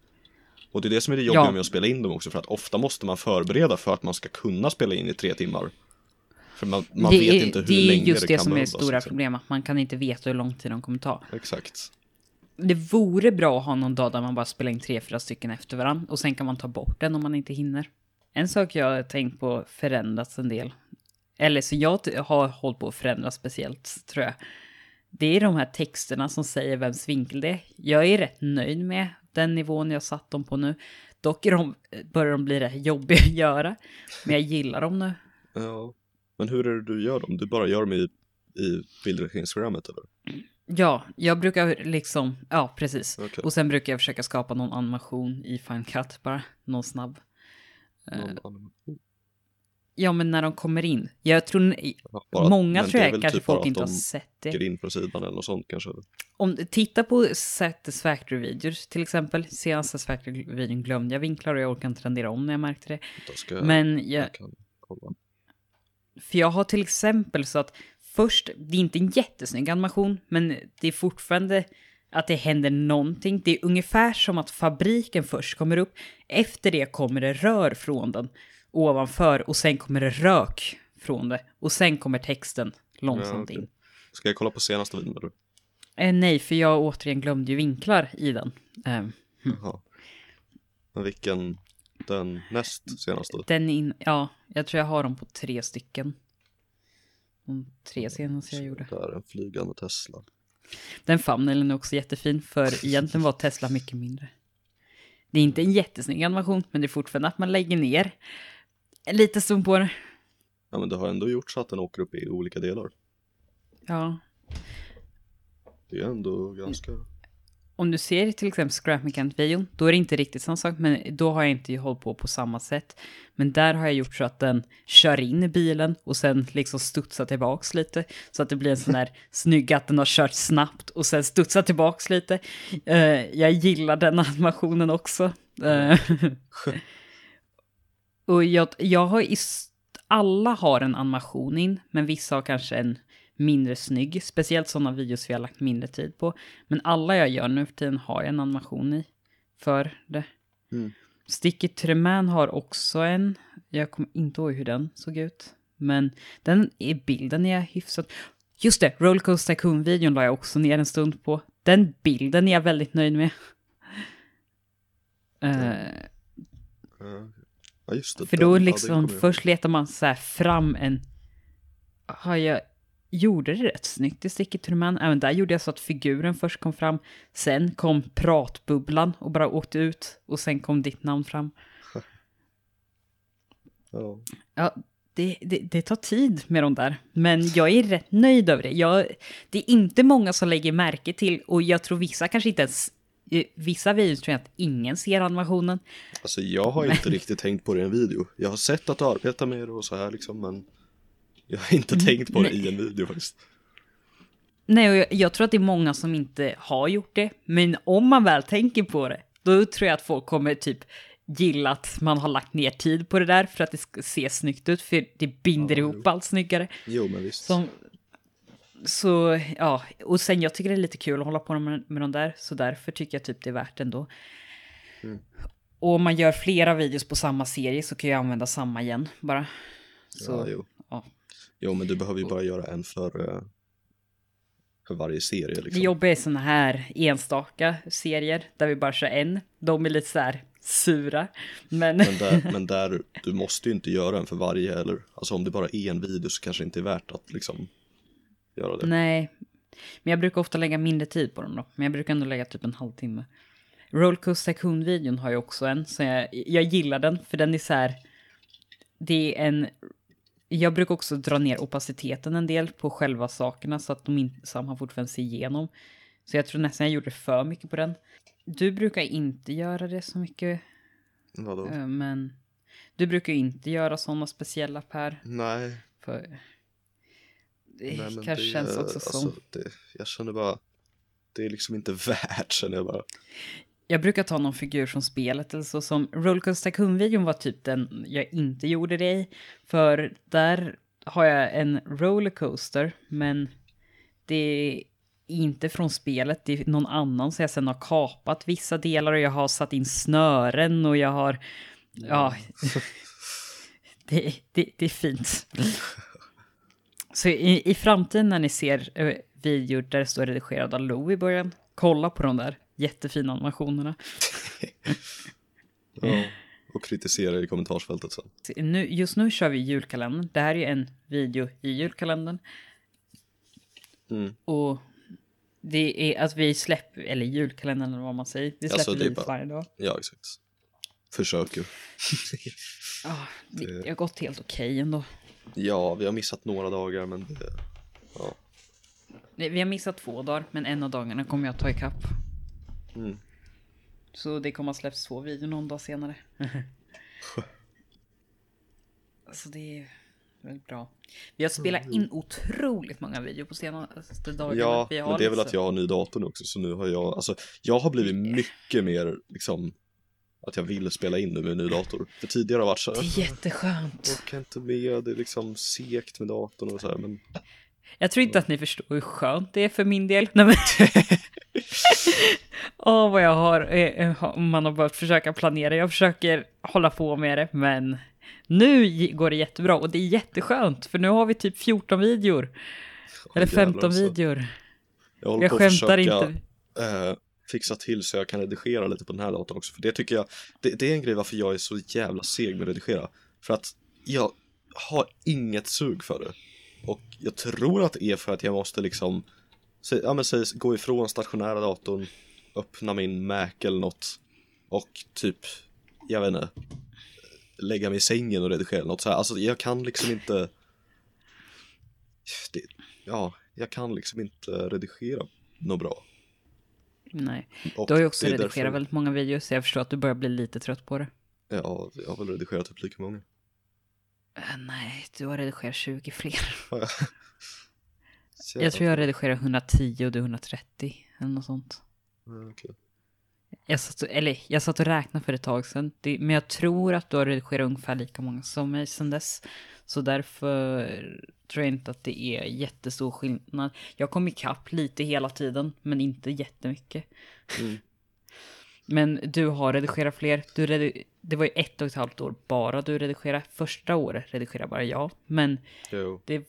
Och det är det som är det jobbiga Ja. med att spela in dem också, för att ofta måste man förbereda för att man ska kunna spela in i tre timmar. För man, man det vet är, inte hur det är länge just det det kan som är det stora problemet. Man kan inte veta hur lång tid de kommer ta. Exakt. Det vore bra att ha någon dag där man bara spelar in tre, fyra stycken efter varandra. Och sen kan man ta bort den om man inte hinner. En sak jag har tänkt på förändrats en del. Eller så jag har hållit på att förändras speciellt, tror jag. Det är de här texterna som säger vems vinkel det är. Jag är rätt nöjd med den nivån jag satt dem på nu. Dock är de, börjar de bli rätt jobbiga att göra. Men jag gillar dem nu. Ja. Men hur är det du gör dem? Du bara gör dem i, i bildredigeringsprogrammet eller? Ja, jag brukar liksom, ja precis. Okej. Och sen brukar jag försöka skapa någon animation i Final Cut bara, någon snabb. Eh, Någon animation? Ja, men när de kommer in. Jag tror, bara- många tror jag kanske typ folk inte har sett det. in från sidan eller något sånt kanske? Om titta på Satisfactory-videor till exempel. Senaste Satisfactory-videon glömde jag vinklar och jag orkar inte rendera om när jag märkte det. Då ska jag, Men jag, jag kan kolla. För jag har till exempel så att först, det är inte en jättesnygg animation, men det är fortfarande att det händer någonting. Det är ungefär som att fabriken först kommer upp, efter det kommer det rör från den ovanför och sen kommer det rök från det och sen kommer texten långsamt Ja, okej. in. Ska jag kolla på senaste videon eller? Eh, nej, för jag återigen glömde ju vinklar i den. Eh. Men vilken, den näst senaste? den in, ja, jag tror jag har dem på tre stycken. De tre senaste jag gjorde. Det är en flygande Tesla. Den thumbnailen är också jättefin, för egentligen var Tesla mycket mindre. Det är inte en jättesnygg animation, men det är fortfarande att man lägger ner liten stund på det. Ja men det har ändå gjort så att den åker upp i olika delar. Ja. Det är ändå ganska... Om du ser till exempel Scrap Mechanic-videon, då är det inte riktigt samma sak, men då har jag inte hållit på på samma sätt. Men där har jag gjort så att den kör in i bilen och sen liksom studsar tillbaks lite. Så att det blir en sån här snygg att den har kört snabbt och sen studsar tillbaks lite. Eh, jag gillar den animationen också. Eh, och jag, jag har alla har en animation in, men vissa har kanske en mindre snygg. Speciellt sådana videos vi har lagt mindre tid på. Men alla jag gör nu för tiden har en animation i för det. Mm. Sticky Man har också en. Jag kommer inte ihåg hur den såg ut. Men den är bilden är hyfsat. Just det, Rollercoaster Tycoon-videon la jag också ner en stund på. Den bilden är jag väldigt nöjd med. Eh, Ja, Ja, just det. För då ja, liksom, jag först letar man så här fram en... Har jag... Gjorde det rätt snyggt i Sticky to the Man. Även där gjorde jag så att figuren först kom fram. Sen kom pratbubblan och bara åkte ut. Och sen kom ditt namn fram. ihåg. Ja. Det, det, det tar tid med de där. Men jag är rätt nöjd över det. Jag, det är inte många som lägger märke till. Och jag tror vissa kanske inte ens... eh, Vissa videos tror jag att ingen ser animationen. Alltså jag har inte riktigt tänkt på det i en video. Jag har sett att du arbetar med det och så här liksom, men jag har inte tänkt på det i en video faktiskt. Nej, och jag, jag tror att det är många som inte har gjort det. Men om man väl tänker på det, då tror jag att folk kommer typ gilla att man har lagt ner tid på det där för att det ska se snyggt ut. För det binder Ja, ihop allt snyggare. Jo, men visst. Som, så ja, och sen jag tycker det är lite kul att hålla på med, med de där. Så därför tycker jag typ det är värt ändå. Mm. Och om man gör flera videos på samma serie så kan jag använda samma igen bara. Så, ja, jo. Jo, men du behöver ju bara göra en för, eh, för varje serie Det liksom. jobbiga är såna här enstaka serier där vi bara kör en. De är lite så här sura. Men, Men där, men där, du måste ju inte göra en för varje eller, alltså om det bara är en video så kanske det inte är värt att liksom göra det. nej. Men jag brukar ofta lägga mindre tid på dem då. Men jag brukar ändå lägga typ en halvtimme. Rollcoaster Tycoon-videon har jag också en. Så jag, jag gillar den för den är så här. Det är en... Jag brukar också dra ner opaciteten en del på själva sakerna så att de man fortfarande ser igenom. Så jag tror nästan jag gjorde för mycket på den. Du brukar inte göra det så mycket Vadå? Eh, Men du brukar inte göra sådana speciella Per. Nej, För det nej kanske det, känns också alltså, som. det, jag känner bara, det är liksom inte värt känner jag bara. Jag brukar ta någon figur från spelet eller så som Rollcoaster Tycoon-videon var typ den jag inte gjorde det i. För där har jag en rollercoaster men det är inte från spelet, det är någon annan så jag sen har kapat vissa delar och jag har satt in snören och jag har, ja, det, det, det är fint. Så i, i framtiden när ni ser eh, videor där det står redigerad av Lou i början, kolla på de där jättefina animationerna. Ja, och kritisera i kommentarsfältet sen. Nu, just nu kör vi julkalendern. Det här är ju en video i julkalendern. Mm. Och det är att vi släpper, eller julkalendern eller vad man säger. Vi släpper Alltså, bara- varje dag. Ja, exakt. Försöker. Ah, det, Det- har gått helt okej ändå. Ja, vi har missat några dagar men det, ja. Vi har missat två dagar, men en av dagarna kommer jag ta ikapp. Mm. Så det kommer att släppas två videor någon dag senare. alltså det är väldigt bra. Vi har spelat in otroligt många videor på senaste dagarna. Ja, men det är väl liksom- att jag har ny dator nu också så nu har jag, alltså jag har blivit mycket mer liksom att jag vill spela in nu med en ny dator. För tidigare har det varit så Det är här, jätteskönt. jag orkar inte med, det är liksom segt med datorn och så här men Jag tror inte att ni förstår hur skönt det är för min del. Nej, men... Åh, vad jag har, eh, eh, man har börjat försöka planera. Jag försöker hålla på med det, men nu går det jättebra och det är jätteskönt, för nu har vi typ 14 videor. Eller jävlar 15 alltså. videor. jag håller Jag på att skämtar försöka inte. eh, fixa till så jag kan redigera lite på den här datorn också. För det tycker jag, det, det är en grej varför jag är så jävla seg med att redigera. För att jag har inget sug för det. Och jag tror att det är för att jag måste liksom, ja men säg, gå ifrån stationära datorn, öppna min Mac eller något och typ, jag vet inte, lägga mig i sängen och redigera något så här. Alltså jag kan liksom inte, det, ja, jag kan liksom inte redigera något bra. Nej, Och du har ju också redigerat därför- väldigt många videos, så jag förstår att du börjar bli lite trött på det. Ja, jag har väl redigerat typ lika många. Eh, nej, du har redigerat 20 fler. Jag? Tror jag redigerar 110 och du 130, eller något sånt. Ja, okej. Jag satt, och- eller, jag satt och räknade för ett tag sedan, det, men jag tror att du har redigerat ungefär lika många som mig sedan dess. Så därför tror jag inte att det är jättestor skillnad. Jag kom ikapp lite hela tiden, men inte jättemycket. Mm. Men du har redigerat fler. Du redi- det var ju ett och ett halvt år bara du redigerade. Första året redigerade bara jag. Men Jo. det,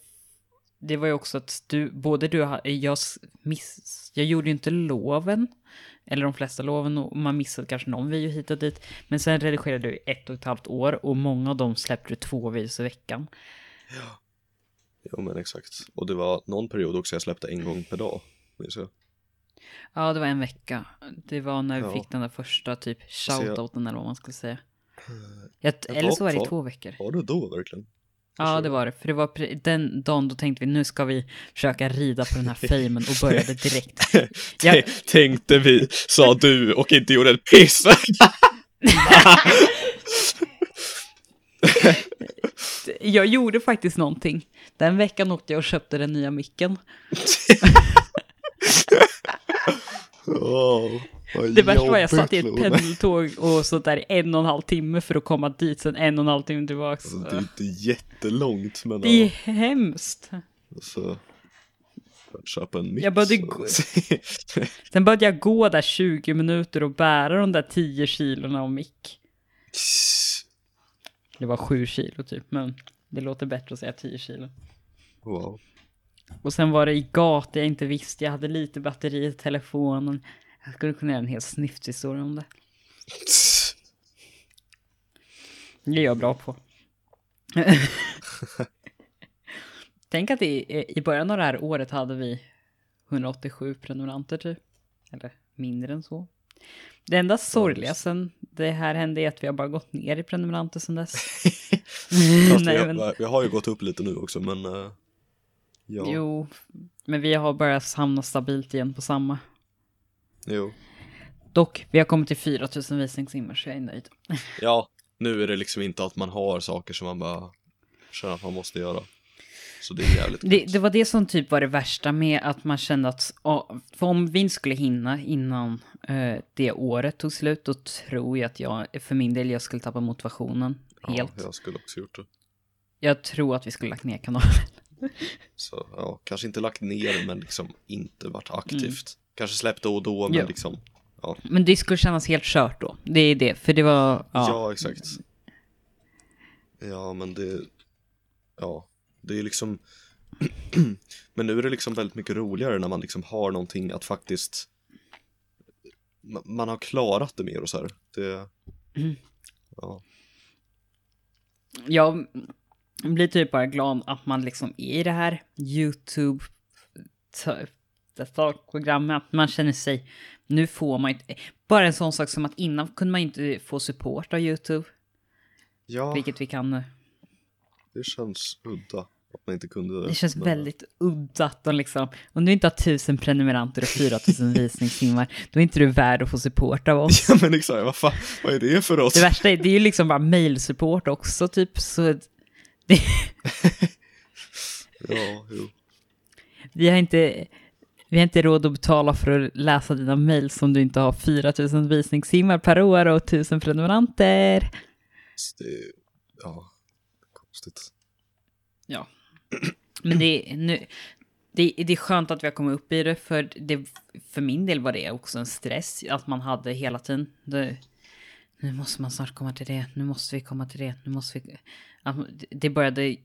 det var ju också att du, både du jag, miss, jag gjorde ju inte loven, eller de flesta loven, och man missade kanske någon video hit och dit. Men sen redigerade du ett och ett halvt år och många av dem släppte du två videos i veckan. Ja. Jo men exakt. Och det var någon period också jag släppte en gång per dag. Minns jag. Ja, det var en vecka. Det var när vi Ja. fick den där första typ jag- shoutouten eller vad man skulle säga. Jag, Ja, eller så var det i två veckor. Var det då verkligen? Ja, det var det. För det var den dagen då tänkte vi nu ska vi försöka rida på den här famen och började direkt. Jag- Tänkte vi, sa du och inte gjorde ett piss. Jag gjorde faktiskt någonting. Den veckan åkte jag och köpte den nya micken. Oh, Det värsta var jag satt i ett pendeltåg och så där en och en halv timme för att komma dit, sen en och en halv timme tillbaks. Alltså, det är inte jättelångt men Det är ja, hemskt. alltså, köpa en mix. Jag började gå- Sen började jag gå där 20 minuter och bära de där 10 kilorna av mick. Det var 7 kilo typ, men det låter bättre att säga 10 kilo. wow. Och sen var det i gata jag inte visste, jag hade lite batteri i telefonen. Jag skulle kunna göra en hel snifthistoria om det. Det är jag bra på. Tänk att i, i början av det här året hade vi 187 prenumeranter typ. Eller mindre än så. Det enda sorgliga sen det här hände är att vi har bara gått ner i prenumeranter sen dess. Nej, vi, men, har, vi har ju gått upp lite nu också men eh, ja, jo. Jo, men vi har börjat hamna stabilt igen på samma. Dock, vi har kommit till 4000 visningstimmar så jag är nöjd. Ja, nu är det liksom inte att man har saker som man bara känner att man måste göra. Så det är jävligt Det, det var det som typ var det värsta med att man kände att för om vi inte skulle hinna innan eh, det året tog slut, då tror jag att jag, för min del, jag skulle tappa motivationen helt. Ja, jag skulle också gjort det. Jag tror att vi skulle lagt ner kanalen. Så ja, kanske inte lagt ner men liksom inte varit aktivt. Mm. Kanske släppt då och då men Ja. liksom. Ja, Men det skulle kännas helt kört då. Det är det, för det var... ja. Ja, exakt. Ja men det, ja, det är liksom Men nu är det liksom väldigt mycket roligare när man liksom har någonting att faktiskt ma- Man har klarat det mer och så här. Det, Mm. ja, Jag blir typ bara glad att man liksom är i det här YouTube programmet, att man känner sig, nu får man inte, bara en sån sak som att innan kunde man inte få support av YouTube, ja vilket vi kan nu. det känns udda att man inte kunde det. Det känns men- väldigt udda att de liksom, om du inte har tusen prenumeranter och 4000 visningstimmar, då är inte du värd att få support av oss. Ja men exakt, vad fan, vad är det för oss? Det värsta är, det är ju liksom bara mailsupport också, typ, så Ja, jo. Vi har inte, vi har inte råd att betala för att läsa dina mejl som du inte har 4000 visningstimmar per år och 1000 prenumeranter. Det, ja, konstigt. Ja. Men det är, nu, det, det är skönt att vi har kommit upp i det, för, det, för min del var det också en stress att man hade hela tiden. Det, nu måste man snart komma till det, nu måste vi komma till det, nu måste vi... Det började...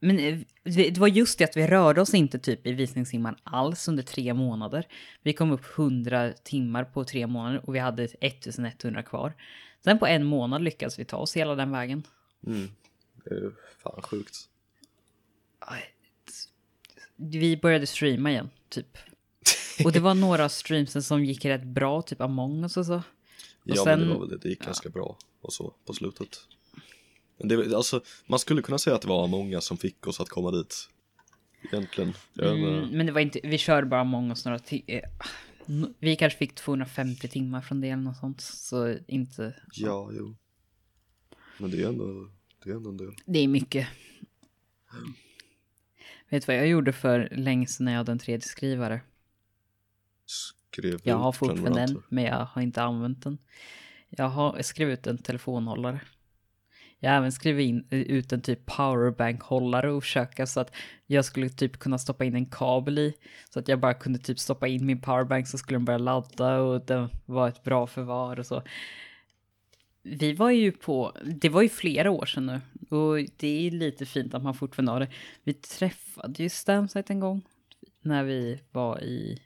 Men eh, det var just det att vi rörde oss inte typ i visningstimmar alls under tre månader. Vi kom upp 100 timmar på tre månader och vi hade 1100 kvar. Sen på en månad lyckades vi ta oss hela den vägen. Mm. Det är fan sjukt. Vi började streama igen, typ. Och det var några streamsen som gick rätt bra, typ Among us och så. Ja sen- men det var väl det, det gick ganska bra och så på slutet. Men det, alltså, man skulle kunna säga att det var många som fick oss att komma dit. Egentligen. Mm, men det var inte, vi körde bara us några eh, Vi kanske fick 250 timmar från det eller något sånt. Så inte... ja, jo. Men det är ändå, det är ändå en del. Det är mycket. Vet du vad jag gjorde för länge sedan när jag hade en 3D-skrivare? Skrev Jag har fortfarande en, men jag har inte använt den. Jag har skrivit ut en telefonhållare. Jag har även skrivit in, ut en typ powerbank-hållare och försöka så att jag skulle typ kunna stoppa in en kabel i. Så att jag bara kunde typ stoppa in min powerbank så skulle den börja ladda och den var ett bra förvar och så. vi var ju på, det var ju flera år sedan nu. Och det är lite fint att man fortfarande har det. Vi träffade ju Stamsite en gång. När vi var i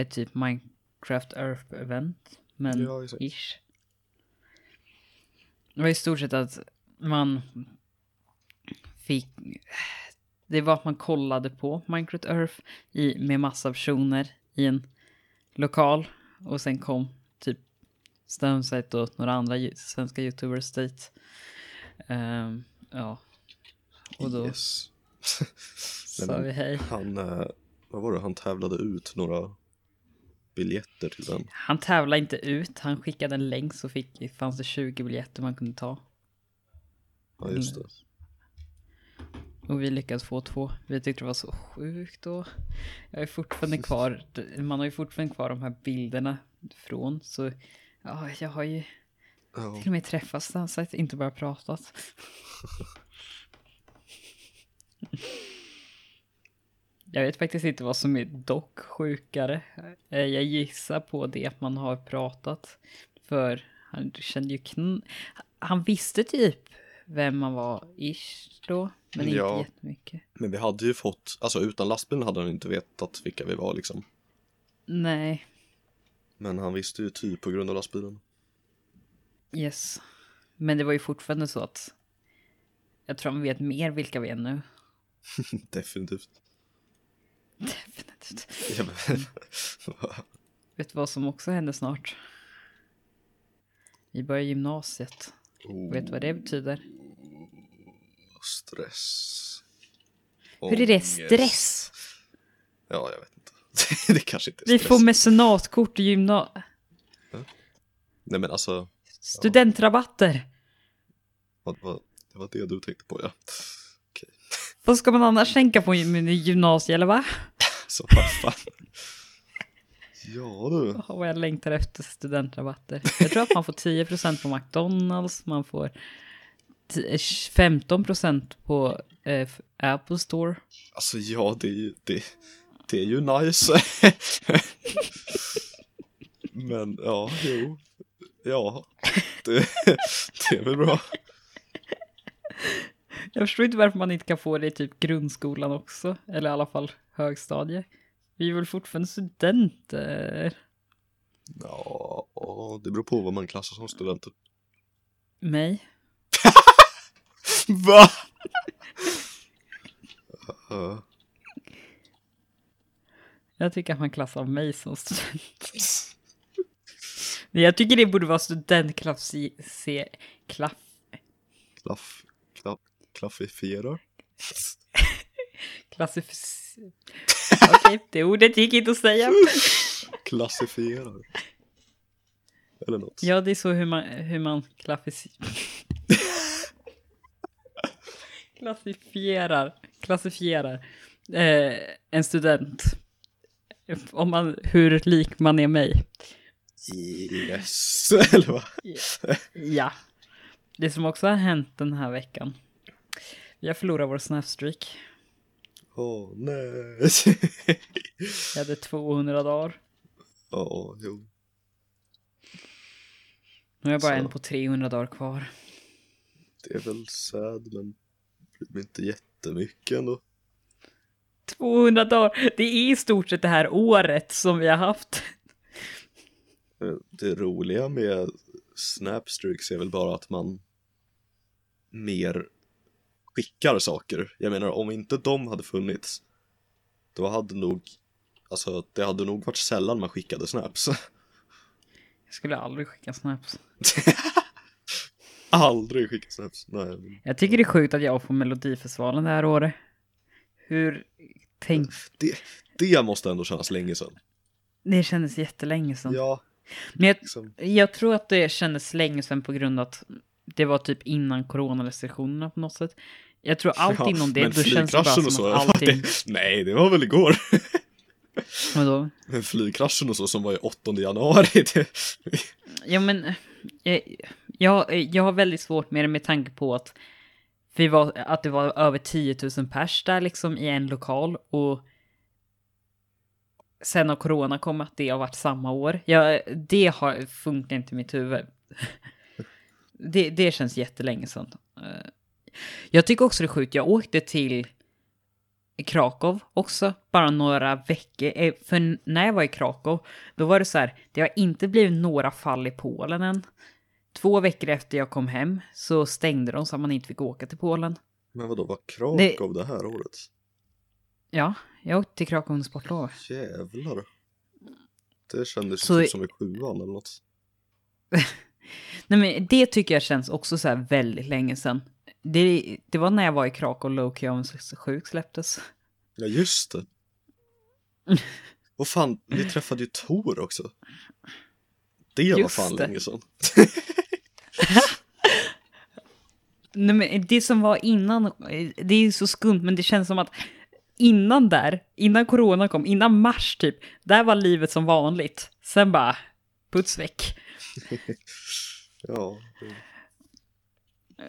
ett typ Minecraft Earth-event. Men Ja, ish. Det var i stort sett att man fick... Det var att man kollade på Minecraft Earth i, med massa personer i en lokal. Och sen kom typ Stamsite och några andra svenska youtubers dit. Ehm, ja. Och då Yes. sa vi hej. Han, eh, vad var det, han tävlade ut några biljetter till den. Han tävlade inte ut, han skickade en länk så fick, fanns det 20 biljetter man kunde ta. Ja, just det. Och vi lyckades få två. Vi tyckte det var så sjukt då. Jag är fortfarande kvar, man har ju fortfarande kvar de här bilderna från. Så ja, jag har ju Ja. till och med träffats någonstans, inte bara pratat. Jag vet faktiskt inte vad som är dock sjukare. Eh, Jag gissar på det att man har pratat. För han kände ju kn... Han visste typ vem man var ish då. Men inte Ja. jättemycket. Men vi hade ju fått, alltså utan lastbilen hade han inte vetat vilka vi var liksom. Nej, Men han visste ju typ på grund av lastbilen. yes. Men det var ju fortfarande så att jag tror han vet mer vilka vi är nu. Definitivt. Definitivt. Ja, Vet du vad som också händer snart? Vi börjar gymnasiet. Vet du vad det betyder? Stress. Hur är det stress? Ja, jag vet inte. det kanske inte är Vi stress. får mecenatkort i gymna... Nej men alltså, Studentrabatter. vad, vad, det var det du tänkte på ja. Vad ska man annars tänka på i gymnasiet eller va? Så vad fan. Ja du. Vad jag längtar efter studentrabatter. Jag tror att man får 10% på McDonalds, man får t- 15% på eh, Apple Store. Alltså ja, det är ju, det, det är ju nice. Men ja, jo. Ja, det, det är väl bra. Jag förstår inte varför man inte kan få det i typ grundskolan också, eller i alla fall högstadie. Vi är väl fortfarande studenter? Ja, det beror på vad man klassar som studenter. Mig? Va? Uh, Jag tycker att man klassar mig som student. Jag tycker det borde vara studentklass... Se, klaff, klaff, klaff, klaffifierar. klassifis... Okej, det ordet gick inte att säga. Klassifierar. Eller något. Ja, det är så hur man, hur man klassifierar, klassifierar eh, en student. Om man, hur lik man är mig. Yes. Eller vad? Ja. Det som också har hänt den här veckan. Vi har förlorat vår snapstreak. Åh nej. Vi hade 200 dagar. Ja, jo. Nu har jag bara Så. en på 300 dagar kvar. Det är väl sad, men inte jättemycket ändå. 200 dagar! Det är i stort sett det här året som vi har haft. Eh, Det roliga med Snapstreaks är väl bara att man mer skickar saker. Jag menar, om inte de hade funnits, då hade nog, alltså det hade nog varit sällan man skickade snaps. Jag skulle aldrig skicka snaps. Aldrig skicka snaps. Nej, Jag tycker det är sjukt att jag får Melodifestivalen det här året. Hur tänk... det, det måste ändå kännas länge sedan. Det kändes jättelänge sedan. Ja, Men jag, liksom. jag tror att det kändes länge sedan på grund av att det var typ innan coronarestriktionerna på något sätt. Jag tror allt Ja, inom det, men då känns det bara som och att så, allting... det, nej det var väl igår. Vadå? Men flygkraschen och så som var i 8 januari, det, Ja men, jag, jag, jag har väldigt svårt med det med tanke på att, vi var, att det var över 10 000 pers där liksom i en lokal och sen har corona kommit, att det har varit samma år. Jag, det har, funkar inte i mitt huvud. Det, det känns jättelänge sedan. Eh, Jag tycker också det är sjukt, jag åkte till Krakow också, bara några veckor. Eh, För när jag var i Krakow, då var det så här, det har inte blivit några fall i Polen än. Två veckor efter jag kom hem så stängde de så att man inte fick åka till Polen. Men vadå, var Krakow det... här året? Ja, jag åkte till Krakow under sportlov. Jävlar. Det kändes Så- typ som i sjuan eller något. Nej men det tycker jag känns också så här väldigt länge sedan. Det, det var när jag var i Krakow Loki om sjuk släpptes. Ja, just det. Och fan, vi träffade ju Tor också. Det var Just fan det. länge sedan. Nej men det som var innan, det är ju så skumt men det känns som att innan där, innan corona kom, innan mars typ, där var livet som vanligt. Sen bara, puts väck. Ja,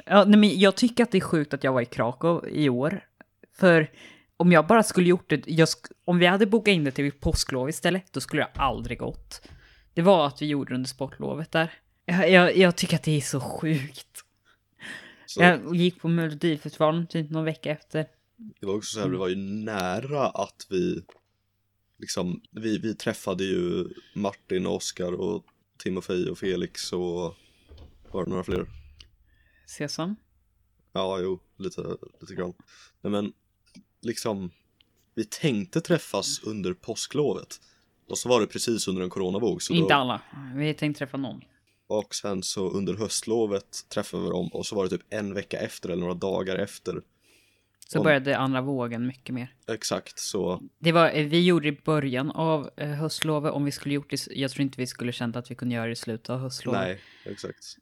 Ja, nej, men jag tycker att det är sjukt att jag var i Krakow i år. För om jag bara skulle gjort det, sk- om vi hade bokat in det till påsklov istället, då skulle jag aldrig gått. Det var att vi gjorde det under sportlovet där. Jag, jag, jag tycker att det är så sjukt. så Jag gick på Melodifestivalen typ någon vecka efter. det var också så här, det var ju nära att vi liksom, vi, vi träffade ju Martin och Oskar och Timofej och Felix och var det några fler? Sesam. Ja, jo, lite, lite grann. Nej, men liksom, vi tänkte träffas under påsklovet. Och så var det precis under en coronavåg. Så Inte då, alla. Vi tänkte träffa någon. och sen så under höstlovet träffade vi dem och så var det typ en vecka efter eller några dagar efter. Så började andra vågen mycket mer. Exakt, så Det var, eh, vi gjorde det i början av eh, höstlovet. Om vi skulle gjort det, jag tror inte vi skulle känt att vi kunde göra det i slutet av höstlovet. nej, exakt.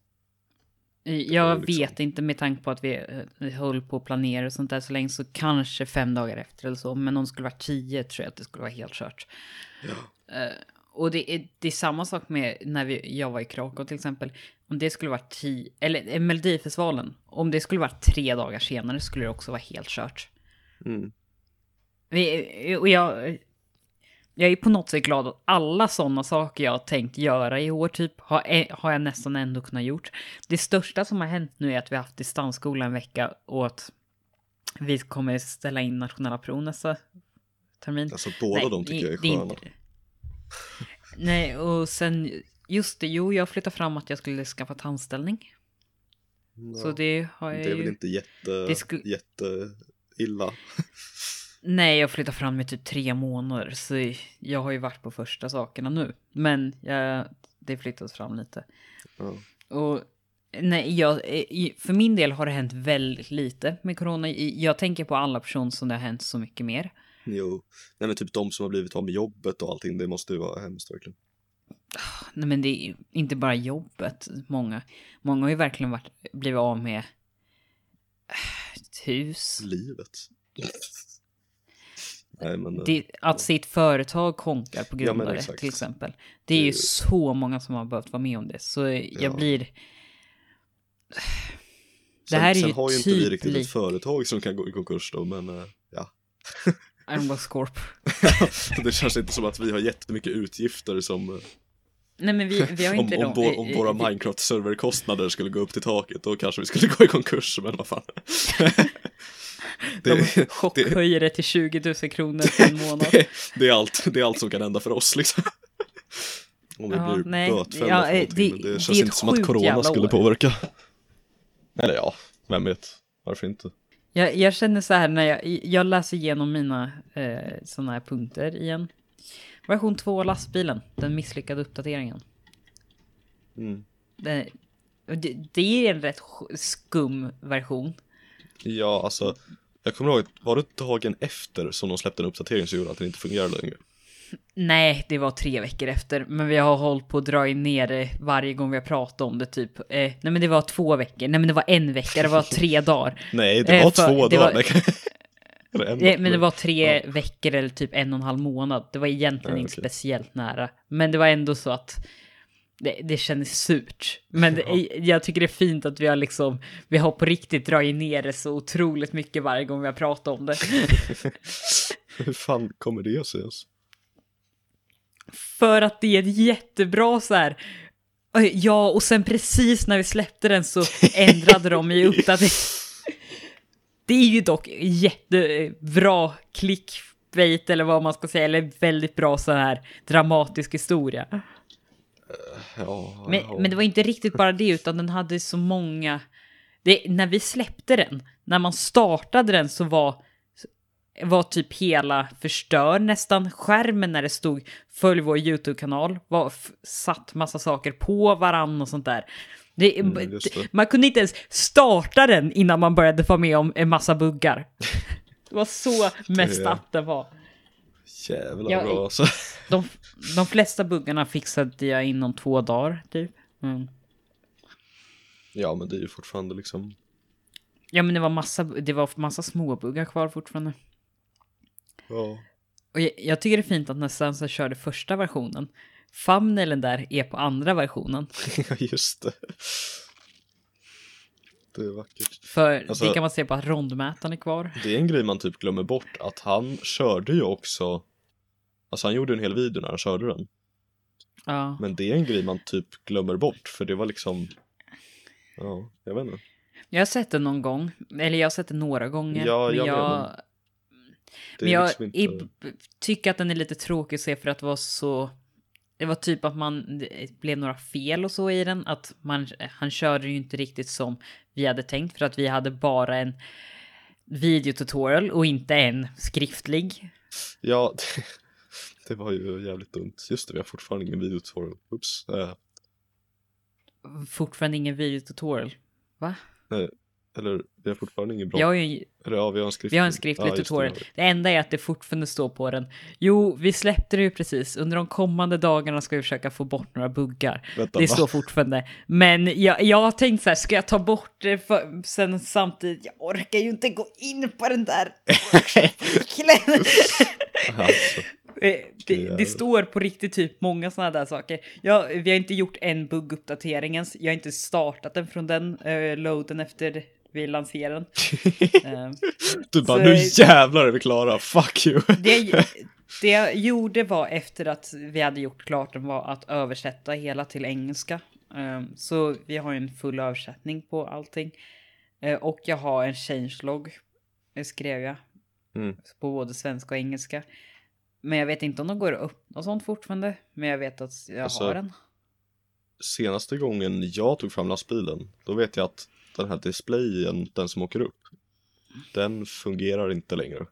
Jag liksom- vet inte med tanke på att vi eh, höll på att planera och sånt där så länge så kanske fem dagar efter eller så. Men om det skulle vara tio tror jag att det skulle vara helt kört. Ja. Eh, och det är, det är samma sak med när vi, jag var i Krakow till exempel. Om det skulle vara tio, eller eh, Melodifestivalen. Om det skulle vara tre dagar senare skulle det också vara helt kört. Mm. Vi, och jag, jag är på något sätt glad att alla sådana saker jag har tänkt göra i år typ har, eh, har jag nästan ändå kunnat gjort. Det största som har hänt nu är att vi har haft distansskola en vecka och att vi kommer ställa in nationella prov nästa termin. Alltså båda de tycker jag är sköna. inte- Nej, och sen just det, jo, jag flyttade fram att jag skulle skaffa tandställning. Så Ja, det har jag det är väl ju... inte jätte, skulle- jätte illa. Nej, jag flyttade fram i typ tre månader, så jag har ju varit på första sakerna nu. Men jag, det flyttas fram lite. Ja. Och nej, jag, för min del har det hänt väldigt lite med corona. Jag tänker på alla personer som det har hänt så mycket mer. Jo, nej men typ de som har blivit av med jobbet och allting, det måste ju vara hemskt verkligen. Nej, men det är inte bara jobbet. Många, många har ju verkligen varit, blivit av med ett hus. Livet. nej men, eh, Det, att sitt företag konkar på Ja, grund av det exakt. till exempel. Det är ju Det- så många som har behövt vara med om det. Så jag Ja. blir... Det sen, här är sen ju har ju inte vi typ riktigt lik- ett företag som kan gå i konkurs då, men eh, ja. Iron Scorp. det känns inte som att vi har jättemycket utgifter som eh, Nej men vi, vi har om, inte om, om eh, våra Minecraft-serverkostnader skulle gå upp till taket då kanske vi skulle gå i konkurs, men vad fan. De chockhöjer det till 20 000 kronor på en månad. det, det, är allt, det är allt som kan hända för oss liksom. Om vi Ja, blir nej, bötfällda ja, för eh, det- men det, känns inte som att corona skulle påverka. Eller ja, vem vet, varför inte? Jag, jag känner så här när jag, jag läser igenom mina eh, sådana här punkter igen. Version 2 lastbilen, den misslyckade uppdateringen. Mm. Det, det, det är en rätt sk- skum version. Ja, alltså, jag kommer ihåg, var det dagen efter som de släppte en uppdatering som gjorde att den inte fungerade längre? Nej, det var tre veckor efter, men vi har hållit på att dra ner det varje gång vi har pratat om det typ. Eh, nej men det var två veckor, nej men det var en vecka, det var tre dagar. Nej, det Eh, var för- två dagar. var- Dag. men det var tre veckor eller typ en och en halv månad. Det var egentligen Ja, inte speciellt nära. Men det var ändå så att det, det kändes surt. Men det, Ja. jag tycker det är fint att vi har liksom, vi har på riktigt dragit ner det så otroligt mycket varje gång vi har pratat om det. Hur fan kommer det sig ens? För att det är ett jättebra så här Ja, och sen precis när vi släppte den så ändrade de i uppdatering. Det är ju dock jättebra clickbait eller vad man ska säga, eller väldigt bra så här dramatisk historia. Ja, Men, ja. men det var inte riktigt bara det, utan den hade så många... Det, när vi släppte den, när man startade den så var, var typ hela förstör nästan skärmen när det stod följ vår YouTube-kanal, var satt massa saker på varann och sånt där. Det, Mm, det. Man kunde inte ens starta den innan man började få med om en massa buggar. Det var så mest att det var. Jävlar Ja, bra alltså. De, de flesta buggarna fixade jag inom två dagar, typ. Mm. Ja, men det är ju fortfarande liksom. Ja, men det var massa, det var massa småbuggar kvar fortfarande. Ja. Och jag, jag tycker det är fint att när Sansa körde första versionen, thumbnailen där är på andra versionen. Ja, just det. Det är vackert. För Alltså- det kan man se på att rondmätaren är kvar. Det är en grej man typ glömmer bort, att han körde ju också Alltså han gjorde en hel video när han körde den Ja. Men det är en grej man typ glömmer bort, för det var liksom Ja, jag vet inte Jag har sett den någon gång, eller jag har sett den några gånger. Ja, men jag jag, med, Det men jag liksom inte... tycker att den är lite tråkig att se för att det var så... Det var typ att man det blev några fel och så i den. Att man, han körde ju inte riktigt som vi hade tänkt för att vi hade bara en videotutorial och inte en skriftlig. Ja, det, det var ju jävligt dumt Just det, vi har fortfarande ingen videotutorial Oops eh, Fortfarande ingen videotutorial. Va? Eller, vi har fortfarande ingen bra Jag har ju, Eller ja, vi har en skriftlig vi har en skriftlig Ja, det, tutorial. vi. Det enda är att det fortfarande står på den. Jo, vi släppte det ju precis. Under de kommande dagarna ska vi försöka få bort några buggar. Vänta, Det va? står fortfarande. Men jag, jag har tänkt så här, ska jag ta bort det för, sen samtidigt? Jag orkar ju inte gå in på den där. Alltså, Eh, det, det står på riktigt typ många sådana där saker. Ja, vi har inte gjort en bugguppdatering ens. Jag har inte startat den från den uh, loaden efter vi lanserade den. Eh, Du bara, Så- nu jävlar är vi klara, fuck you! det, det jag gjorde var efter att vi hade gjort klart den var att översätta hela till engelska. Um, så vi har en full översättning på allting. Eh, och jag har en changelog, eh, skrev jag. Mm. På både svenska och engelska. Men jag vet inte om de går upp och sånt fortfarande. Men jag vet att jag Alltså, har den. Senaste gången jag tog fram lastbilen, då vet jag att den här displayen, den som åker upp, den fungerar inte längre.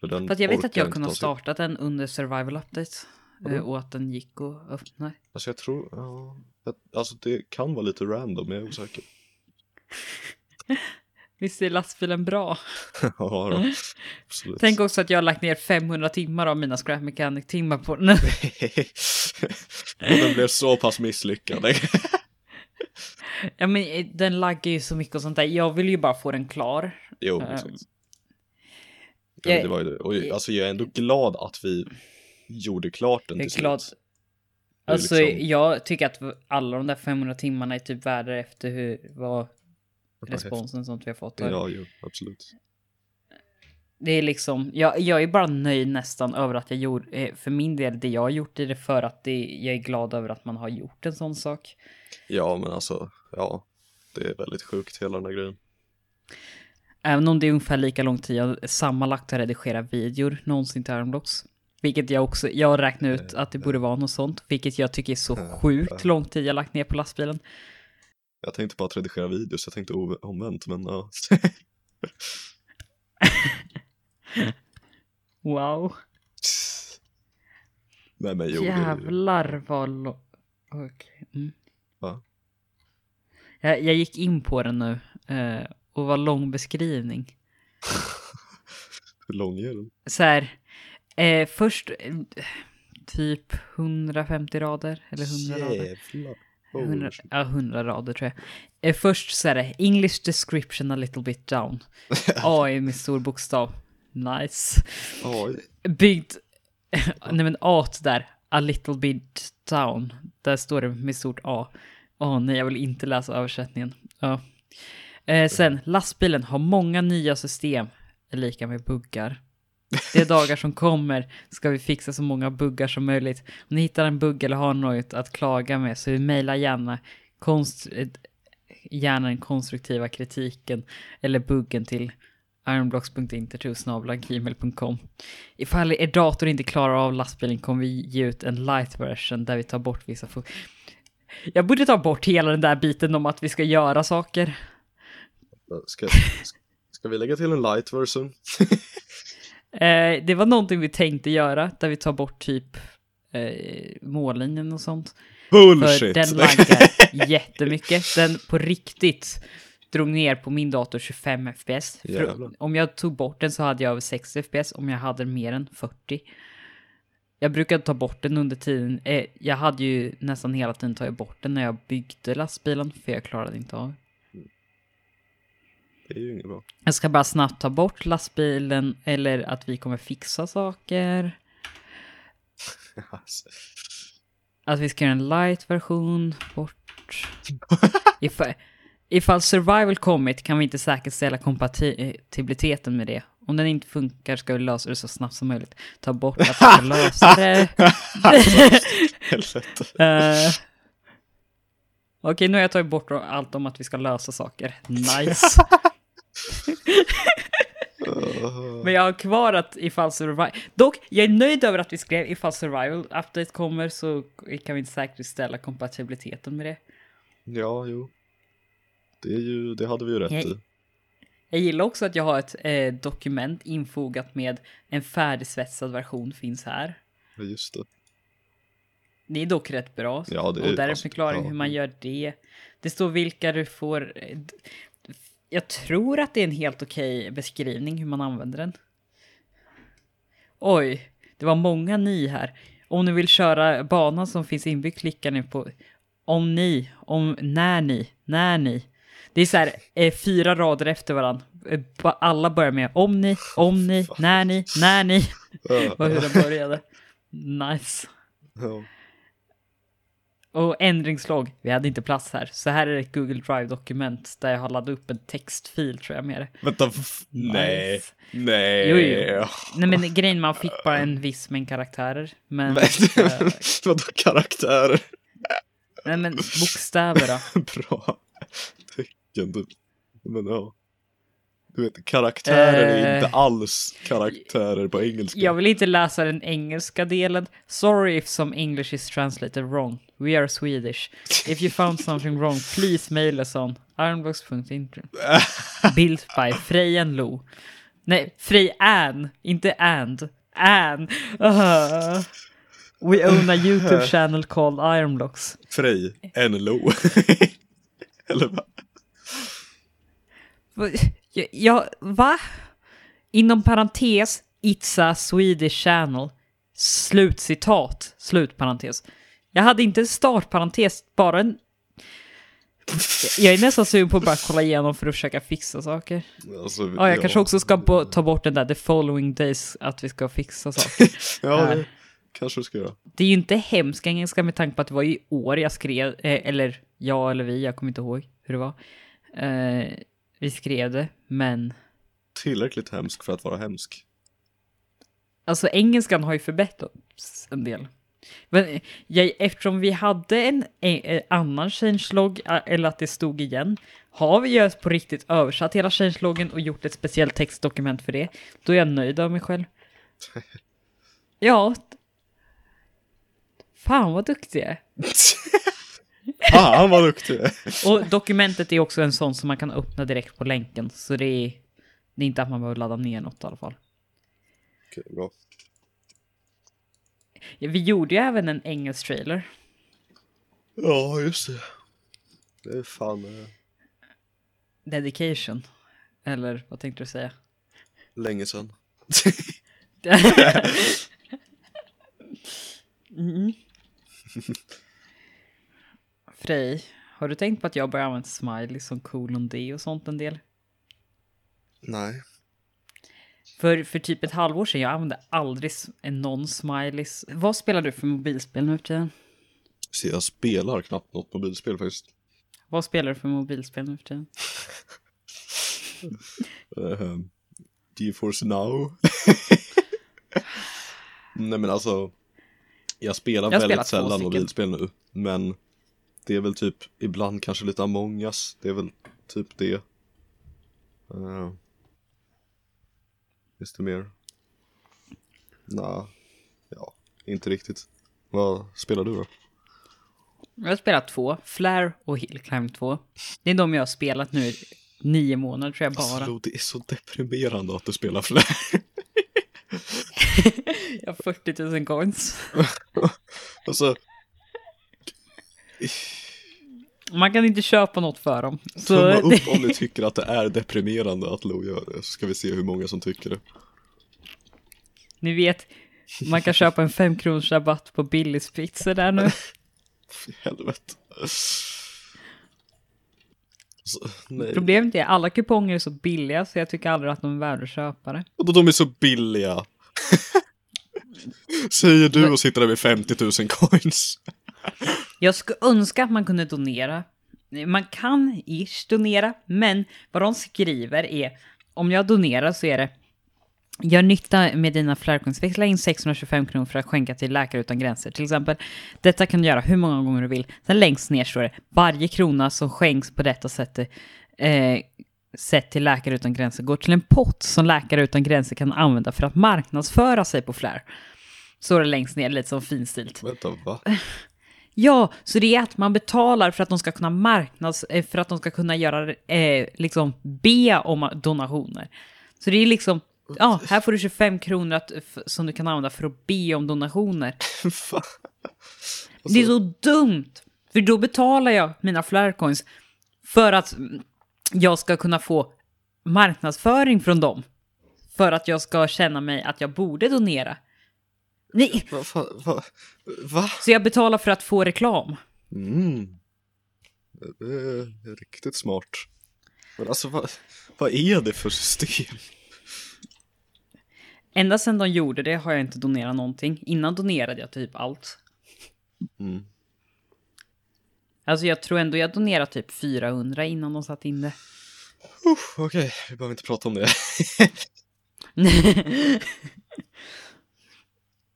För den För att jag vet att jag kunde ha startat den under survival update. Vadå? eh, Och att den gick och öppna. Alltså jag tror, ja, alltså det kan vara lite random, jag är osäker. Visst är lastbilen bra? ja, då, absolut. Tänk också att jag har lagt ner 500 timmar av mina scrap mechanic timmar på den. Och den blev så pass misslyckad. Ja men eh, den laggar ju så mycket och sånt där. Jag vill ju bara få den klar. jo, exakt. Men jag- det var ju. Och alltså jag är ändå glad att vi gjorde klart den till glad. slut. Alltså liksom- jag tycker att alla de där 500 timmarna är typ värda efter hur, vad responsen sånt vi har fått. har. Ja, jo, absolut. Det är liksom, jag, jag är bara nöjd nästan över att jag gjorde, eh, för min del, det jag har gjort i det för att det, jag är glad över att man har gjort en sån sak. Ja, men alltså, ja. Det är väldigt sjukt hela den här grejen. Även om det är ungefär lika lång tid jag sammanlagt har redigerat videor någonsin till Armblocks. Vilket jag också, jag har räknat ut att det borde vara något sånt. Vilket jag tycker är så sjukt lång tid jag lagt ner på lastbilen. Jag tänkte bara att redigera videos, jag tänkte omvänt, men ja. Wow. Nej men jo, det Jävlar vad lång... Okej. Mm. Va? Jag, jag gick in på den nu. Eh, och vad lång beskrivning. hur lång är den? Så här. Eh, först eh, typ 150 rader. Eller 100 rader. Jävlar. 100, Oh, shit. ja, 100 rader tror jag. Eh, först så är det English description a little bit down. AI med stor bokstav. Nice. Oj. Byggd... Nej men A där. A little bit down. Där står det med stort A. Åh nej, jag vill inte läsa översättningen. Ja. Eh, sen, lastbilen har många nya system. Är lika med buggar. De dagar som kommer ska vi fixa så många buggar som möjligt. Om ni hittar en bugg eller har något att klaga med så mejla gärna, konst, eh, gärna den konstruktiva kritiken eller buggen till ironblocks.intertosnabla.gmail.com Ifall er dator inte klarar av lastbilen kommer vi ge ut en light version där vi tar bort vissa Jag borde ta bort hela den där biten om att vi ska göra saker. Ska, ska vi lägga till en light version? Eh, det var någonting vi tänkte göra, där vi tar bort typ eh, mållinjen och sånt. För Bullshit! den laggar jättemycket. Den på riktigt drog ner på min dator 25 FPS. Jävlar. om jag tog bort den så hade jag över 60 FPS, om jag hade mer än 40. Jag brukade ta bort den under tiden. Eh, jag hade ju nästan hela tiden tagit bort den när jag byggde lastbilen, för jag klarade inte av. Det är ju inget bra. Jag ska bara snabbt ta bort lastbilen, eller att vi kommer fixa saker. Att vi ska göra en light-version, bort. Ifall, ifall survival kommit kan vi inte säkerställa kompatibiliteten med det. Om den inte funkar ska vi lösa det så snabbt som möjligt. Ta bort att vi lösa det. Eh, Okej, nu har jag tagit bort allt om att vi ska lösa saker. Nice. Men jag har kvar att ifall survival... Dock, jag är nöjd över att vi skrev ifall survival update kommer så kan vi inte säkerställa kompatibiliteten med det. Ja, jo. Det, är ju, det hade vi ju rätt i. Jag gillar också att jag har ett eh, dokument infogat med en färdigsvetsad version finns här. Ja, Just det. Det är dock rätt bra. Ja, det är- och där är en alltså, förklaring ja. hur man gör det. Det står vilka du får... eh, Jag tror att det är en helt okej beskrivning hur man använder den. Oj, det var många ni här. Om ni vill köra banan som finns inbyggd klickar ni på om ni, om när ni, när ni. Det är så här eh, fyra rader efter varandra. Eh, Alla börjar med om ni, om ni, när ni, när ni. var hur den började. Nice. Ja. Och ändringslogg, vi hade inte plats här. Så här är ett Google Drive-dokument där jag har laddat upp en textfil tror jag med det. Vänta, nej. Nice. Nej. Jo, jo. Nej men grejen man fick bara en viss mängd karaktärer. Men, Men, eh, vadå karaktärer? nej men bokstäver då. Bra typ. Men ja. Du vet, karaktärer är Eh. inte alls karaktärer på engelska. Jag vill inte läsa den engelska delen. Sorry if some English is translated wrong. We are Swedish. If you found something wrong, please mail us on ironbox.info. Built by Frejan Lo. Nej, Frej Ann, inte and. Ann. Uh. We own a YouTube channel called Ironblocks. Frej, NLO. Eller va? Va- Ja, ja, va? Inom parentes, it's a Swedish channel. Slutcitat, slutparentes. Jag hade inte en startparentes, bara en... Jag är nästan sugen på att bara kolla igenom för att försöka fixa saker. Alltså, Ja, jag kanske också ska bo- ta bort den där the following days, att vi ska fixa saker. Ja, Här. det kanske du ska göra. Det är ju inte hemsk engelska med tanke på att det var i år jag skrev, eh, eller jag eller vi, jag kommer inte ihåg hur det var. Vi skrev det, men Tillräckligt hemsk för att vara hemsk. Alltså engelskan har ju förbättrats en del. Men jag, eftersom vi hade en, eh, annan changelog, eller att det stod igen, har vi ju på riktigt översatt hela changeloggen och gjort ett speciellt textdokument för det, då är jag nöjd av mig själv. Ja. Fan vad duktig jag är. Fan vad duktig. Och dokumentet är också en sån som man kan öppna direkt på länken, så det är, det är inte att man behöver ladda ner något i alla fall. Okej, bra. Vi gjorde ju även en engelsk trailer. Ja, just det. Det är fan eh, Dedication. Eller vad tänkte du säga? länge sedan. mm. Frej, har du tänkt på att jag börjar använda smiley som colon D och sånt en del? Nej. För, för typ ett halvår sedan, jag använde aldrig s- en non-smileys. Vad spelar du för mobilspel nu för tiden? Så jag spelar knappt något mobilspel faktiskt. Vad spelar du för mobilspel nu för tiden? Uh, GeForce Now. Nej men alltså, jag spelar Jag väldigt sällan mobilspel nu, men det är väl typ ibland kanske lite Among us, det är väl typ det. Uh, finns det mer? Nja, ja, inte riktigt. Vad spelar du då? Jag har spelat två, Flare och Hill Climb 2. Det är de jag har spelat nu i nio månader tror jag bara. Alltså, det är så deprimerande att du spelar Flare. Jag har 40 000 coins. alltså, Man kan inte köpa något för dem. tumma Så upp om ni tycker att det är deprimerande att Lo gör det, så ska vi se hur många som tycker det. ni vet, man kan köpa en 5 kronors rabatt på Billys pizza där nu. Fy helvete. Så. Problemet är alla kuponger är så billiga så jag tycker aldrig att de är värda att köpa det. Och de är så billiga. Säger du och sitter där med 50 000 coins. Jag skulle önska att man kunde donera. Man kan ish donera, men vad de skriver är om jag donerar så är det Gör nytta med dina flärcoins. In 625 kronor för att skänka till Läkare Utan Gränser. Till exempel, detta kan du göra hur många gånger du vill. Sen längst ner står det, varje krona som skänks på detta sättet eh, sätt till Läkare Utan Gränser går till en pott som Läkare Utan Gränser kan använda för att marknadsföra sig på Flare. Så är det längst ner, lite som finstilt. Vänta, va? Ja, så det är att man betalar för att de ska kunna marknads... eh, För att de ska kunna göra, eh, liksom, be om donationer. Så det är liksom, ja, här får du 25 kronor att, som du kan använda för att be om donationer. Det är så dumt! För då betalar jag mina flarecoins för att jag ska kunna få marknadsföring från dem. För att jag ska känna mig att jag borde donera. Nej, fan, va? Va? så jag betalar för att få reklam. Mm. Det är riktigt smart. Men alltså vad, vad är det för system? Ända sedan de gjorde det har jag inte donerat någonting. Innan donerade jag typ allt. Mm. Alltså jag tror ändå jag donerade typ 400 innan de satte in det. Okej, vi behöver inte prata om det.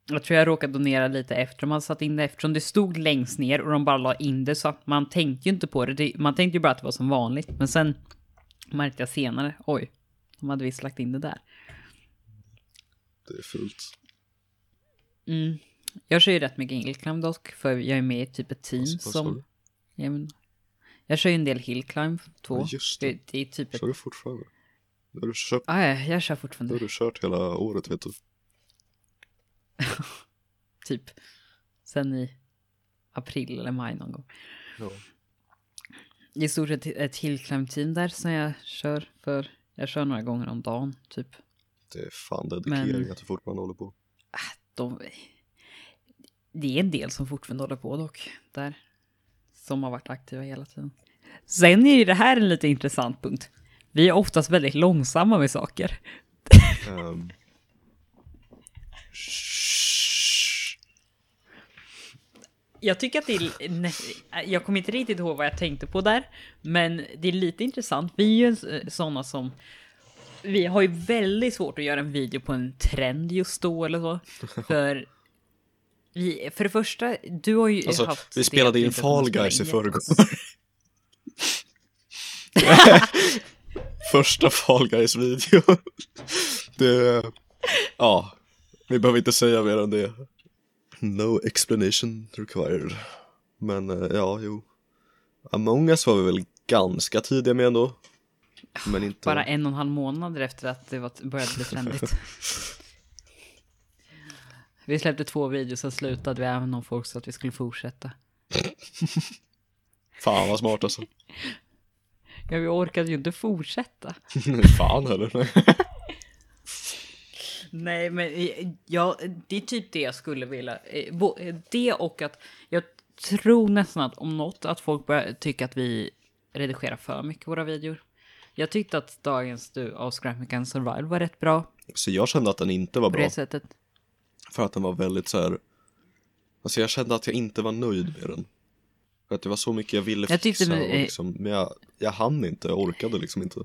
jag tror jag råkade donera lite efter de hade satt in det eftersom det stod längst ner och de bara la in det så att man tänkte ju inte på det. det. Man tänkte ju bara att det var som vanligt. Men sen märkte jag senare, oj, de hade visst lagt in det där. Det är fult. Mm. Jag kör ju rätt mycket Hillclimb dock, för jag är med i typ ett team sa som... du? Ja, men, jag kör ju en del Hillclimb 2. Ja, just det. det. Det är typ ett... Kör du fortfarande? Har du, köpt, Ah, ja, jag kör fortfarande. har du kört hela året vet du. Typ sen i april eller maj någon gång. Ja. Det är i stort sett ett Hillclimb-team där som jag kör för. Jag kör några gånger om dagen, typ. Det är fan dedikering Men- att du fortfarande håller på. De, det är en del som fortfarande håller på dock, där. Som har varit aktiva hela tiden. Sen är ju det här en lite intressant punkt. Vi är oftast väldigt långsamma med saker. Um. Jag tycker att det är... Jag kommer inte riktigt ihåg vad jag tänkte på där. Men det är lite intressant. Vi är ju en- sådana som... Vi har ju väldigt svårt att göra en video på en trend just då eller så. För... Vi, för det första, du har ju Alltså, haft... vi spelade in Fall Guys i förrgår. Första Fall Guys-video. Det... Ja. Vi behöver inte säga mer än det. No explanation required. Men eh, ja, jo. Among us var vi väl ganska tidiga med ändå. Men inte... Bara en och en halv månad efter att det var, började bli trendigt. vi släppte två videos, sen slutade vi även om folk sa att vi skulle fortsätta. Fan vad smart alltså. Ja, vi orkade ju inte fortsätta. Fan heller. Nej, men eh, ja, det är typ det jag skulle vilja. eh, eh, Det och att jag tror nästan att om något att folk börjar tycka att vi redigerar för mycket våra videor. Jag tyckte att dagens du av Scrap and Survival var rätt bra Så jag kände att den inte var på bra. det sättet. För att den var väldigt så här. Alltså jag kände att jag inte var nöjd med den. För att det var så mycket jag ville Jag tyckte fixa med- och liksom, men jag, jag hann inte, jag orkade liksom inte.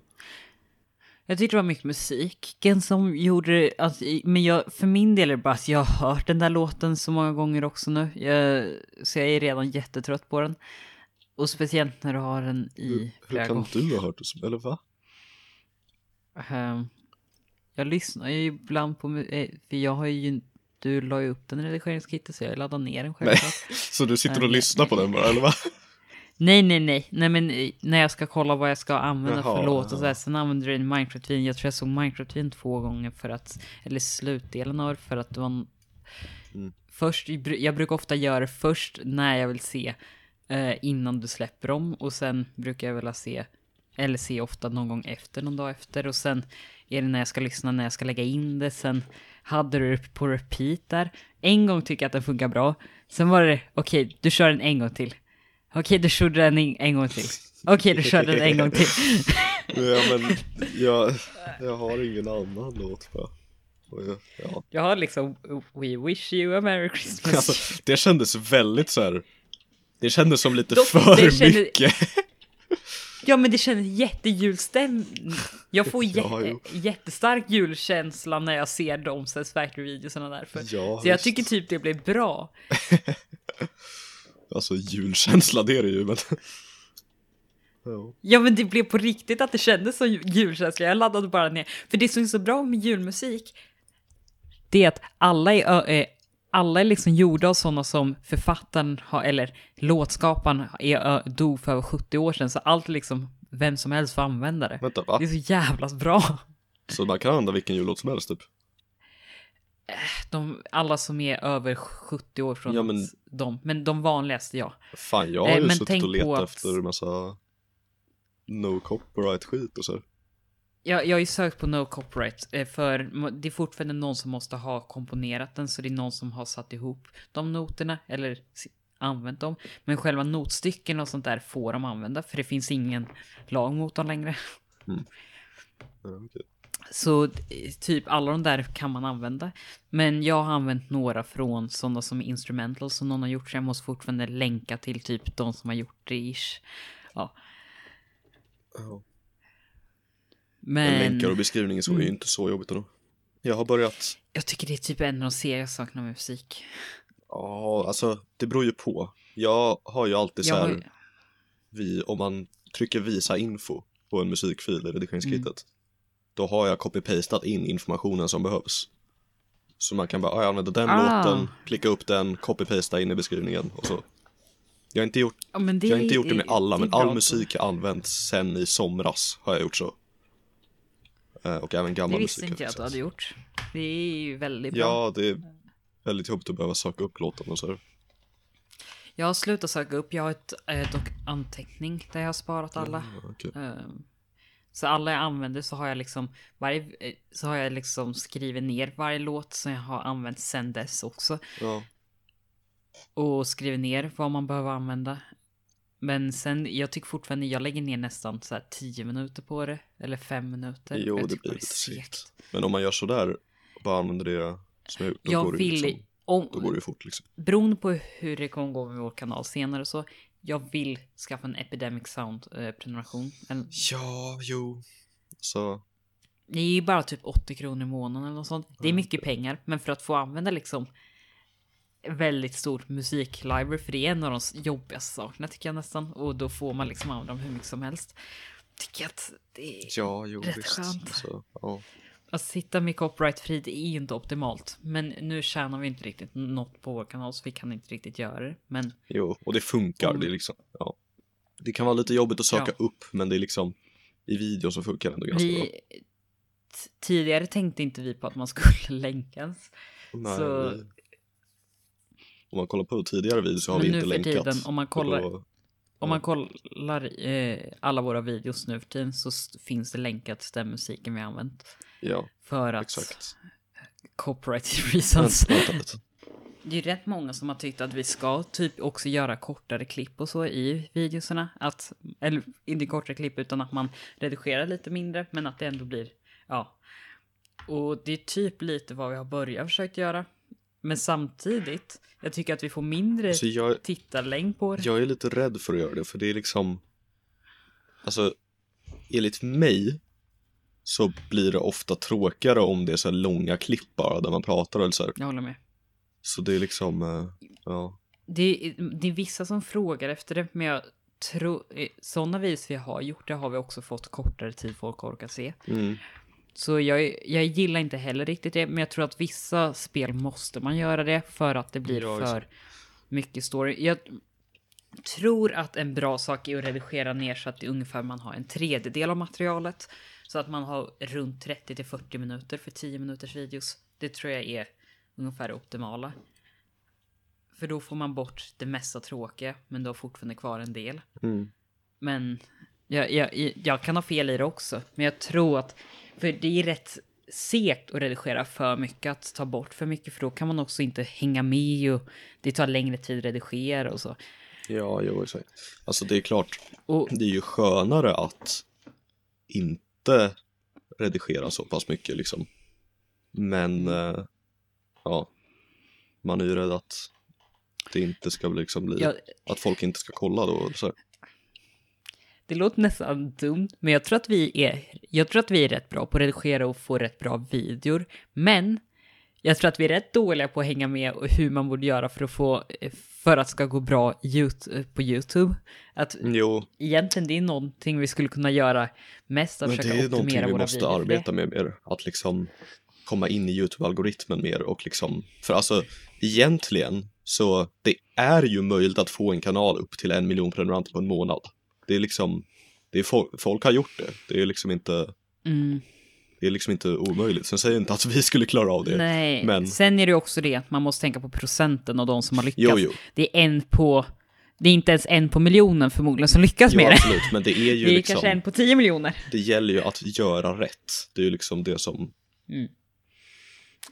Jag tyckte det var mycket musiken som gjorde det, alltså, men jag, för min del är det bara att jag har hört den där låten så många gånger också nu. Jag, så jag är redan jättetrött på den. Och speciellt när du har den i Hur, flera hur kan gånger. du ha hört det? som- Eller va? Ehm, jag lyssnar ju ibland på, eh, för jag har ju, du la ju upp den i redigeringskittet så jag laddade ner den Nej, självklart. så du sitter och Nej. lyssnar på den bara, eller va? Nej, nej, nej, nej, men eh, när jag ska kolla vad jag ska använda Jaha, för låt och så här, sen använder du en Minecraft-video. Jag tror jag såg Minecraft-videon två gånger för att, eller slutdelen av det för att det var en, Mm. Först, jag brukar ofta göra det först när jag vill se eh, innan du släpper dem och sen brukar jag vilja se, eller se ofta någon gång efter, någon dag efter och sen är det när jag ska lyssna, när jag ska lägga in det, sen hade du det på repeat där. En gång tycker jag att den funkar bra, sen var det okej, du kör den en gång till. Okej, du körde den en, en gång till. Okej, du körde den en gång till. Ja, men jag, jag har ingen annan låt bara. Ja. Jag har liksom We wish you a merry Christmas. Alltså, det kändes väldigt så här. Det kändes som lite Dock, för det kände- mycket. Ja men det känns jättejulstämning. Jag får jä Ja, jättestark julkänsla när jag ser de Says Factory-videosarna därför. Ja, Så jag tycker typ det blev bra. Alltså julkänsla, det är det ju, men. Ja. Men det blev på riktigt att det kändes som julkänsla. Jag laddade bara ner. För det som är så bra med julmusik, det är att alla är, eh, alla är liksom gjorda av sådana som författaren har, eller låtskaparen är, dog för över 70 år sedan. Så allt är liksom, vem som helst får använda det. Vänta, va? Det är så jävla bra. Så man kan använda vilken jullåt som helst typ? De, alla som är över 70 år från Ja, men- dem. Men de vanligaste, ja. Fan, jag har Eh, ju men suttit och letat att- efter massa no copyright skit och så. Jag, jag har ju sökt på no copyright, eh, för det är fortfarande någon som måste ha komponerat den, så det är någon som har satt ihop de noterna, eller använt dem. Men själva notstycken och sånt där får de använda, för det finns ingen lag mot dem längre. Ja, okej. Så typ alla de där kan man använda. Men jag har använt några från sådana som är instrumental som någon har gjort, så jag måste fortfarande länka till typ de som har gjort det ish. Ja. Ja. Men Länkar och beskrivningar så är ju inte så jobbigt ändå. Jag har börjat, jag tycker det är typ en av de seriösa sakerna med musik. ja alltså det beror ju på. Jag har ju alltid så Jag har här, ju- vi, om man trycker visa info på en musikfil i redigeringskittet, då har jag copy-pastat in informationen som behövs. Så man kan bara, ah, jag använder den Ah. låten, klicka upp den, copy-pasta in i beskrivningen och så. Jag har inte gjort, Ja, det, jag har inte gjort det med alla, är men all musik jag använt sen i somras har jag gjort så. Eh, Och även Det gammal visste musik. inte jag att du hade gjort. Det är ju väldigt bra. Ja, det är väldigt jobbigt att behöva söka upp låten och så. Jag har slutat söka upp, jag har ett eh, dock anteckning där jag har sparat alla. Ja, okej. Ehm, så alla jag använder så har jag liksom varje, eh, så har jag liksom skrivit ner varje låt som jag har använt sen dess också. Ja, Och skrivit ner vad man behöver använda. Men sen, jag tycker fortfarande, jag lägger ner nästan så här 10 minuter på det. Eller 5 minuter. jo, jag det blir lite segt. Men om man gör sådär och bara använder det som jag då Jag går det vill, liksom, om, då går det fort liksom. beroende på hur det kommer gå med vår kanal senare så, jag vill skaffa en Epidemic Sound-prenumeration. En- Ja, jo. Så, det är ju bara typ 80 kronor i månaden eller något sånt. Det är mycket pengar, men för att få använda liksom väldigt stor musiklibrary, för det är en av de jobbigaste sakerna tycker jag nästan. Och då får man liksom använda dem hur mycket som helst. Tycker jag att det är... ja, jo Rätt visst. skönt. Så, ja. Att sitta med det är ju inte optimalt. Men nu tjänar vi inte riktigt något på vår kanal så vi kan inte riktigt göra det. Men Jo, och det funkar. Om- Det liksom, ja. Det kan vara lite jobbigt att söka Ja. upp, men det är liksom, i video så funkar det ändå ganska bra. vi... t- Tidigare tänkte inte vi på att man skulle länkas. Nej, så- vi, om man kollar på tidigare videos så har Men vi nu inte för länkat. tiden, om man kollar- då- Om man kollar eh, alla våra videos nu för tiden så finns det länkat till den musiken vi har använt. Ja, För att exakt. copyright reasons. Det är ju rätt många som har tyckt att vi ska typ också göra kortare klipp och så i videoserna. Att, eller inte kortare klipp utan att man redigerar lite mindre men att det ändå blir, ja. Och det är typ lite vad vi har börjat försökt göra. Men samtidigt, jag tycker att vi får mindre Så jag, tittarlängd på det. jag är lite rädd för att göra det, för det är liksom, alltså, enligt mig så blir det ofta tråkigare om det är så här långa klipp bara där man pratar eller så här. Jag håller med. Så det är liksom, eh, ja. Det är, det är vissa som frågar efter det, men jag tror... eh, Sådana vis vi har gjort det har vi också fått kortare tid folk orkar se. Mm. Så jag, jag gillar inte heller riktigt det, men jag tror att vissa spel måste man göra det för att det blir Ja, för mycket story. Jag tror att en bra sak är att redigera ner så att det ungefär man har en tredjedel av materialet. Så att man har runt 30 till 40 minuter för 10 minuters videos. Det tror jag är ungefär det optimala. För då får man bort det mesta tråkiga, men du har fortfarande kvar en del. Mm. Men jag, jag, jag kan ha fel i det också. Men jag tror att, för det är rätt segt att redigera för mycket, att ta bort för mycket, för då kan man också inte hänga med och det tar längre tid att redigera och så. Ja, jo, exakt. Alltså det är klart, Och det är ju skönare att inte redigera så pass mycket liksom. Men, eh, ja, man är ju rädd att det inte ska liksom bli, jag, att folk inte ska kolla då. Så här. det låter nästan dumt, men jag tror, att vi är, jag tror att vi är rätt bra på att redigera och få rätt bra videor. Men jag tror att vi är rätt dåliga på att hänga med och hur man borde göra för att få, för att det ska gå bra på YouTube. Att Jo, egentligen det är någonting vi skulle kunna göra mest, att men försöka det är någonting optimera vi våra måste videor arbeta med mer, att liksom komma in i YouTube-algoritmen mer och liksom, för alltså egentligen så det är ju möjligt att få en kanal upp till en miljon prenumeranter på en månad. Det är liksom, det är folk, folk har gjort det, det är liksom inte, Mm. Det är liksom inte omöjligt. Sen säger jag inte att vi skulle klara av det. Nej, men- sen är det också det att man måste tänka på procenten av de som har lyckats. Jo, jo, Det är en på... Det är inte ens en på miljonen förmodligen som lyckas jo med det. absolut, men det är ju Det är liksom, kanske en på tio miljoner. det gäller ju att göra rätt. Det är ju liksom det som,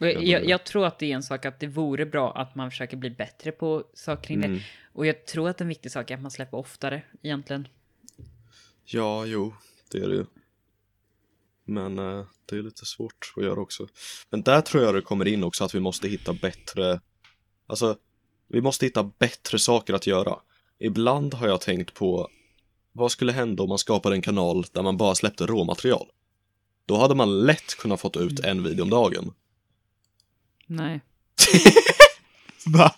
Och Jag, jag tror att det är en sak att det vore bra att man försöker bli bättre på saker kring Mm. det. Och jag tror att en viktig sak är att man släpper oftare egentligen. ja, jo, det är det ju. Men eh, det är lite svårt att göra också. Men där tror jag det kommer in också att vi måste hitta bättre, alltså, vi måste hitta bättre saker att göra. Ibland har jag tänkt på, vad skulle hända om man skapade en kanal där man bara släppte råmaterial? Då hade man lätt kunnat fått ut en video om dagen. Nej. Va?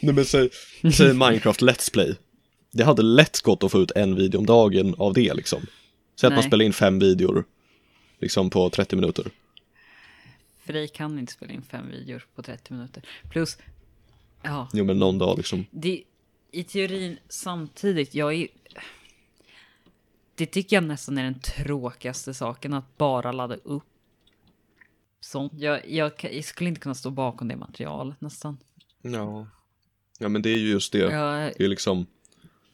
Nej men säg, säg Minecraft Let's Play. Det hade lätt gått att få ut en video om dagen av det liksom. Säg att man spelar in fem videor liksom på 30 minuter. Frej kan inte spela in fem videor på 30 minuter. Plus, ja, Jo men någon dag liksom. det, i teorin samtidigt, jag är... Det tycker jag nästan är den tråkigaste saken, att bara ladda upp sånt. Jag, jag, jag skulle inte kunna stå bakom det materialet nästan. Ja. Ja men det är ju just det. Jag, Det är liksom,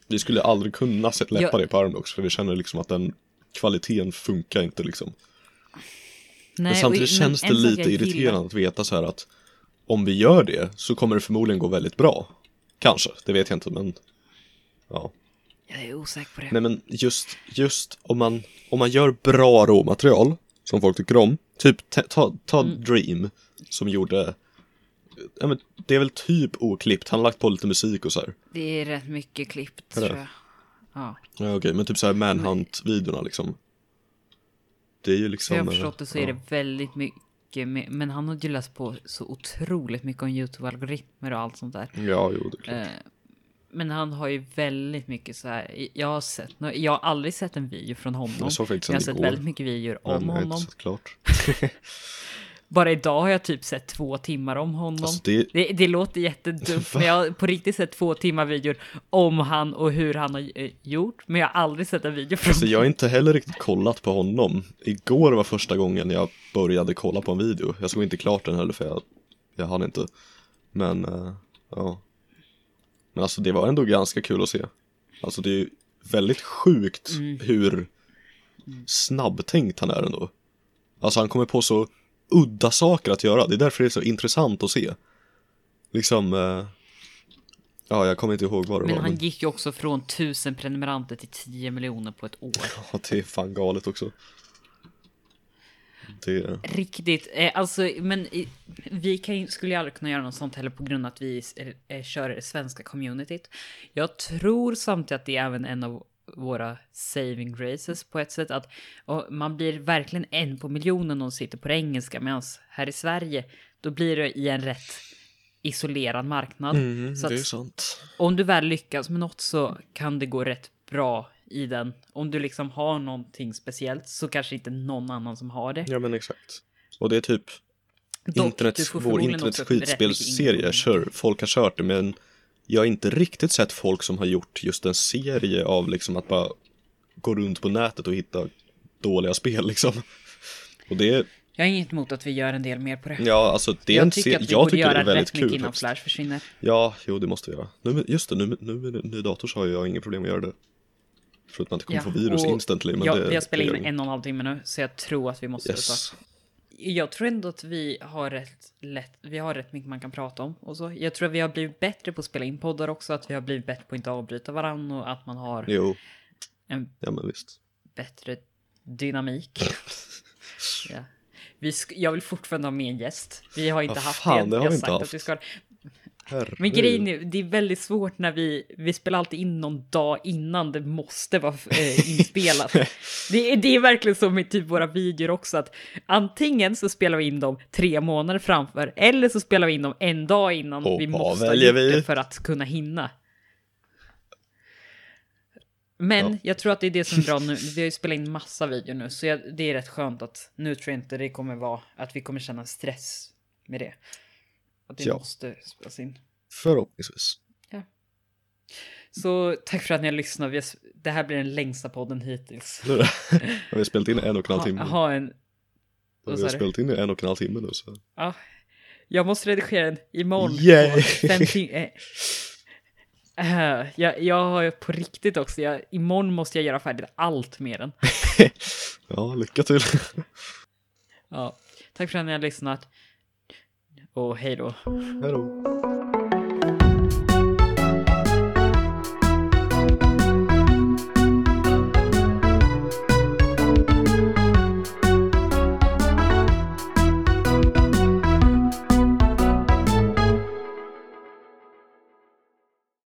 vi skulle aldrig kunna släppa Ja. det på Armbox för vi känner liksom att den kvaliteten funkar inte liksom. Nej, men samtidigt och- känns en det lite gillar- irriterande att veta så här att om vi gör det så kommer det förmodligen gå väldigt bra. Kanske, det vet jag inte men ja. Jag är osäker på det. Nej men just, just om man, om man gör bra råmaterial som folk tycker om, typ ta, ta, Mm. Dream som gjorde, ja men det är väl typ oklippt, han har lagt på lite musik och så här. Det är rätt mycket klippt tror jag. Ja, Ja okej, men typ så här Manhunt-videorna liksom. Det är ju liksom. för jag har förstått det så ja. är det väldigt mycket, med, men han har ju läst på så otroligt mycket om YouTube-algoritmer och allt sånt där. Ja, jo det är klart. Eh, Men han har ju väldigt mycket så här. Jag har sett, jag har aldrig sett en video från honom. Jag såg faktiskt Jag har sett igår. väldigt mycket videor om men jag har inte honom. sett klart. Bara idag har jag typ sett två timmar om honom. Alltså det, Det, det låter jättedumt, men jag har på riktigt sett två timmar videor om han och hur han har eh, gjort. Men jag har aldrig sett en video från alltså jag har inte heller riktigt kollat på honom. Igår var första gången jag började kolla på en video. Jag såg inte klart den heller för jag, jag hann inte. Men, eh, ja. Men alltså det var ändå ganska kul att se. Alltså det är väldigt sjukt Mm. hur snabbtänkt han är ändå. Alltså han kommer på så udda saker att göra. Det är därför det är så intressant att se. Liksom, eh, ja jag kommer inte ihåg vad det Men var. han Men, gick ju också från tusen prenumeranter till 10 miljoner på ett år. ja, det är fan galet också. Det, Riktigt. Eh, alltså, men vi kan, skulle ju aldrig kunna göra något sånt heller på grund av att vi eh, kör det svenska communityt. Jag tror samtidigt att det är även en av våra saving graces på ett sätt. Att man blir verkligen en på miljonen om sitter på det engelska. Medan här i Sverige, då blir det i en rätt isolerad marknad. Mm, så det är att om du väl lyckas med något så kan det gå rätt bra i den. Om du liksom har någonting speciellt så kanske inte någon annan som har det. Ja men exakt. Och det är typ Dock, internet, du får vår internets ingång. kör, folk har kört det men jag har inte riktigt sett folk som har gjort just en serie av liksom att bara gå runt på nätet och hitta dåliga spel liksom. Och det är, Jag har inget emot att vi gör en del mer på det. ja alltså det är jag en tycker se- att vi jag borde tycker det göra är väldigt rätt kul. innan. Flash försvinner. Ja, jo det måste vi göra. Nu, just det, nu, nu med ny dator så har jag inga problem att göra det. Förutom att det kommer Ja, få virus instantly, men ja, det vi har spelat det in en och en halv timme nu, så jag tror att vi måste Yes. sluta. Jag tror ändå att vi har rätt lätt, vi har rätt mycket man kan prata om och så. Jag tror att vi har blivit bättre på att spela in poddar också, att vi har blivit bättre på att inte avbryta varandra och att man har Jo, en ja men visst. bättre dynamik. ja. vi jag vill fortfarande ha med en gäst. Vi har inte Vad haft fan, det. det har vi inte sagt haft. att vi ska Herregud. Men grejen är, det är väldigt svårt när vi, vi spelar alltid in någon dag innan det måste vara eh, inspelat. det, är, det är verkligen så med typ våra videor också, att antingen så spelar vi in dem tre månader framför, eller så spelar vi in dem en dag innan Och vi måste ha gjort det för att kunna hinna. Men Ja. jag tror att det är det som är bra nu. Vi har ju spelat in massa videor nu, så jag, det är rätt skönt att nu tror jag inte det kommer vara att vi kommer känna stress med det. Att det Ja. måste spelas in. Förhoppningsvis. Så tack för att ni har lyssnat. Vi har, det här blir den längsta podden hittills. Nu har vi spelat in en och en halv Ha, timme. ha en... Och vad vi har spelat in en och en halv timme nu så. Ja. Jag måste redigera den imorgon. På Fem tim- eh, eh, jag, jag har ju på riktigt också, jag, imorgon måste jag göra färdigt allt med den. Ja, lycka till. Ja. Tack för att ni har lyssnat. Och hej då. Hej då.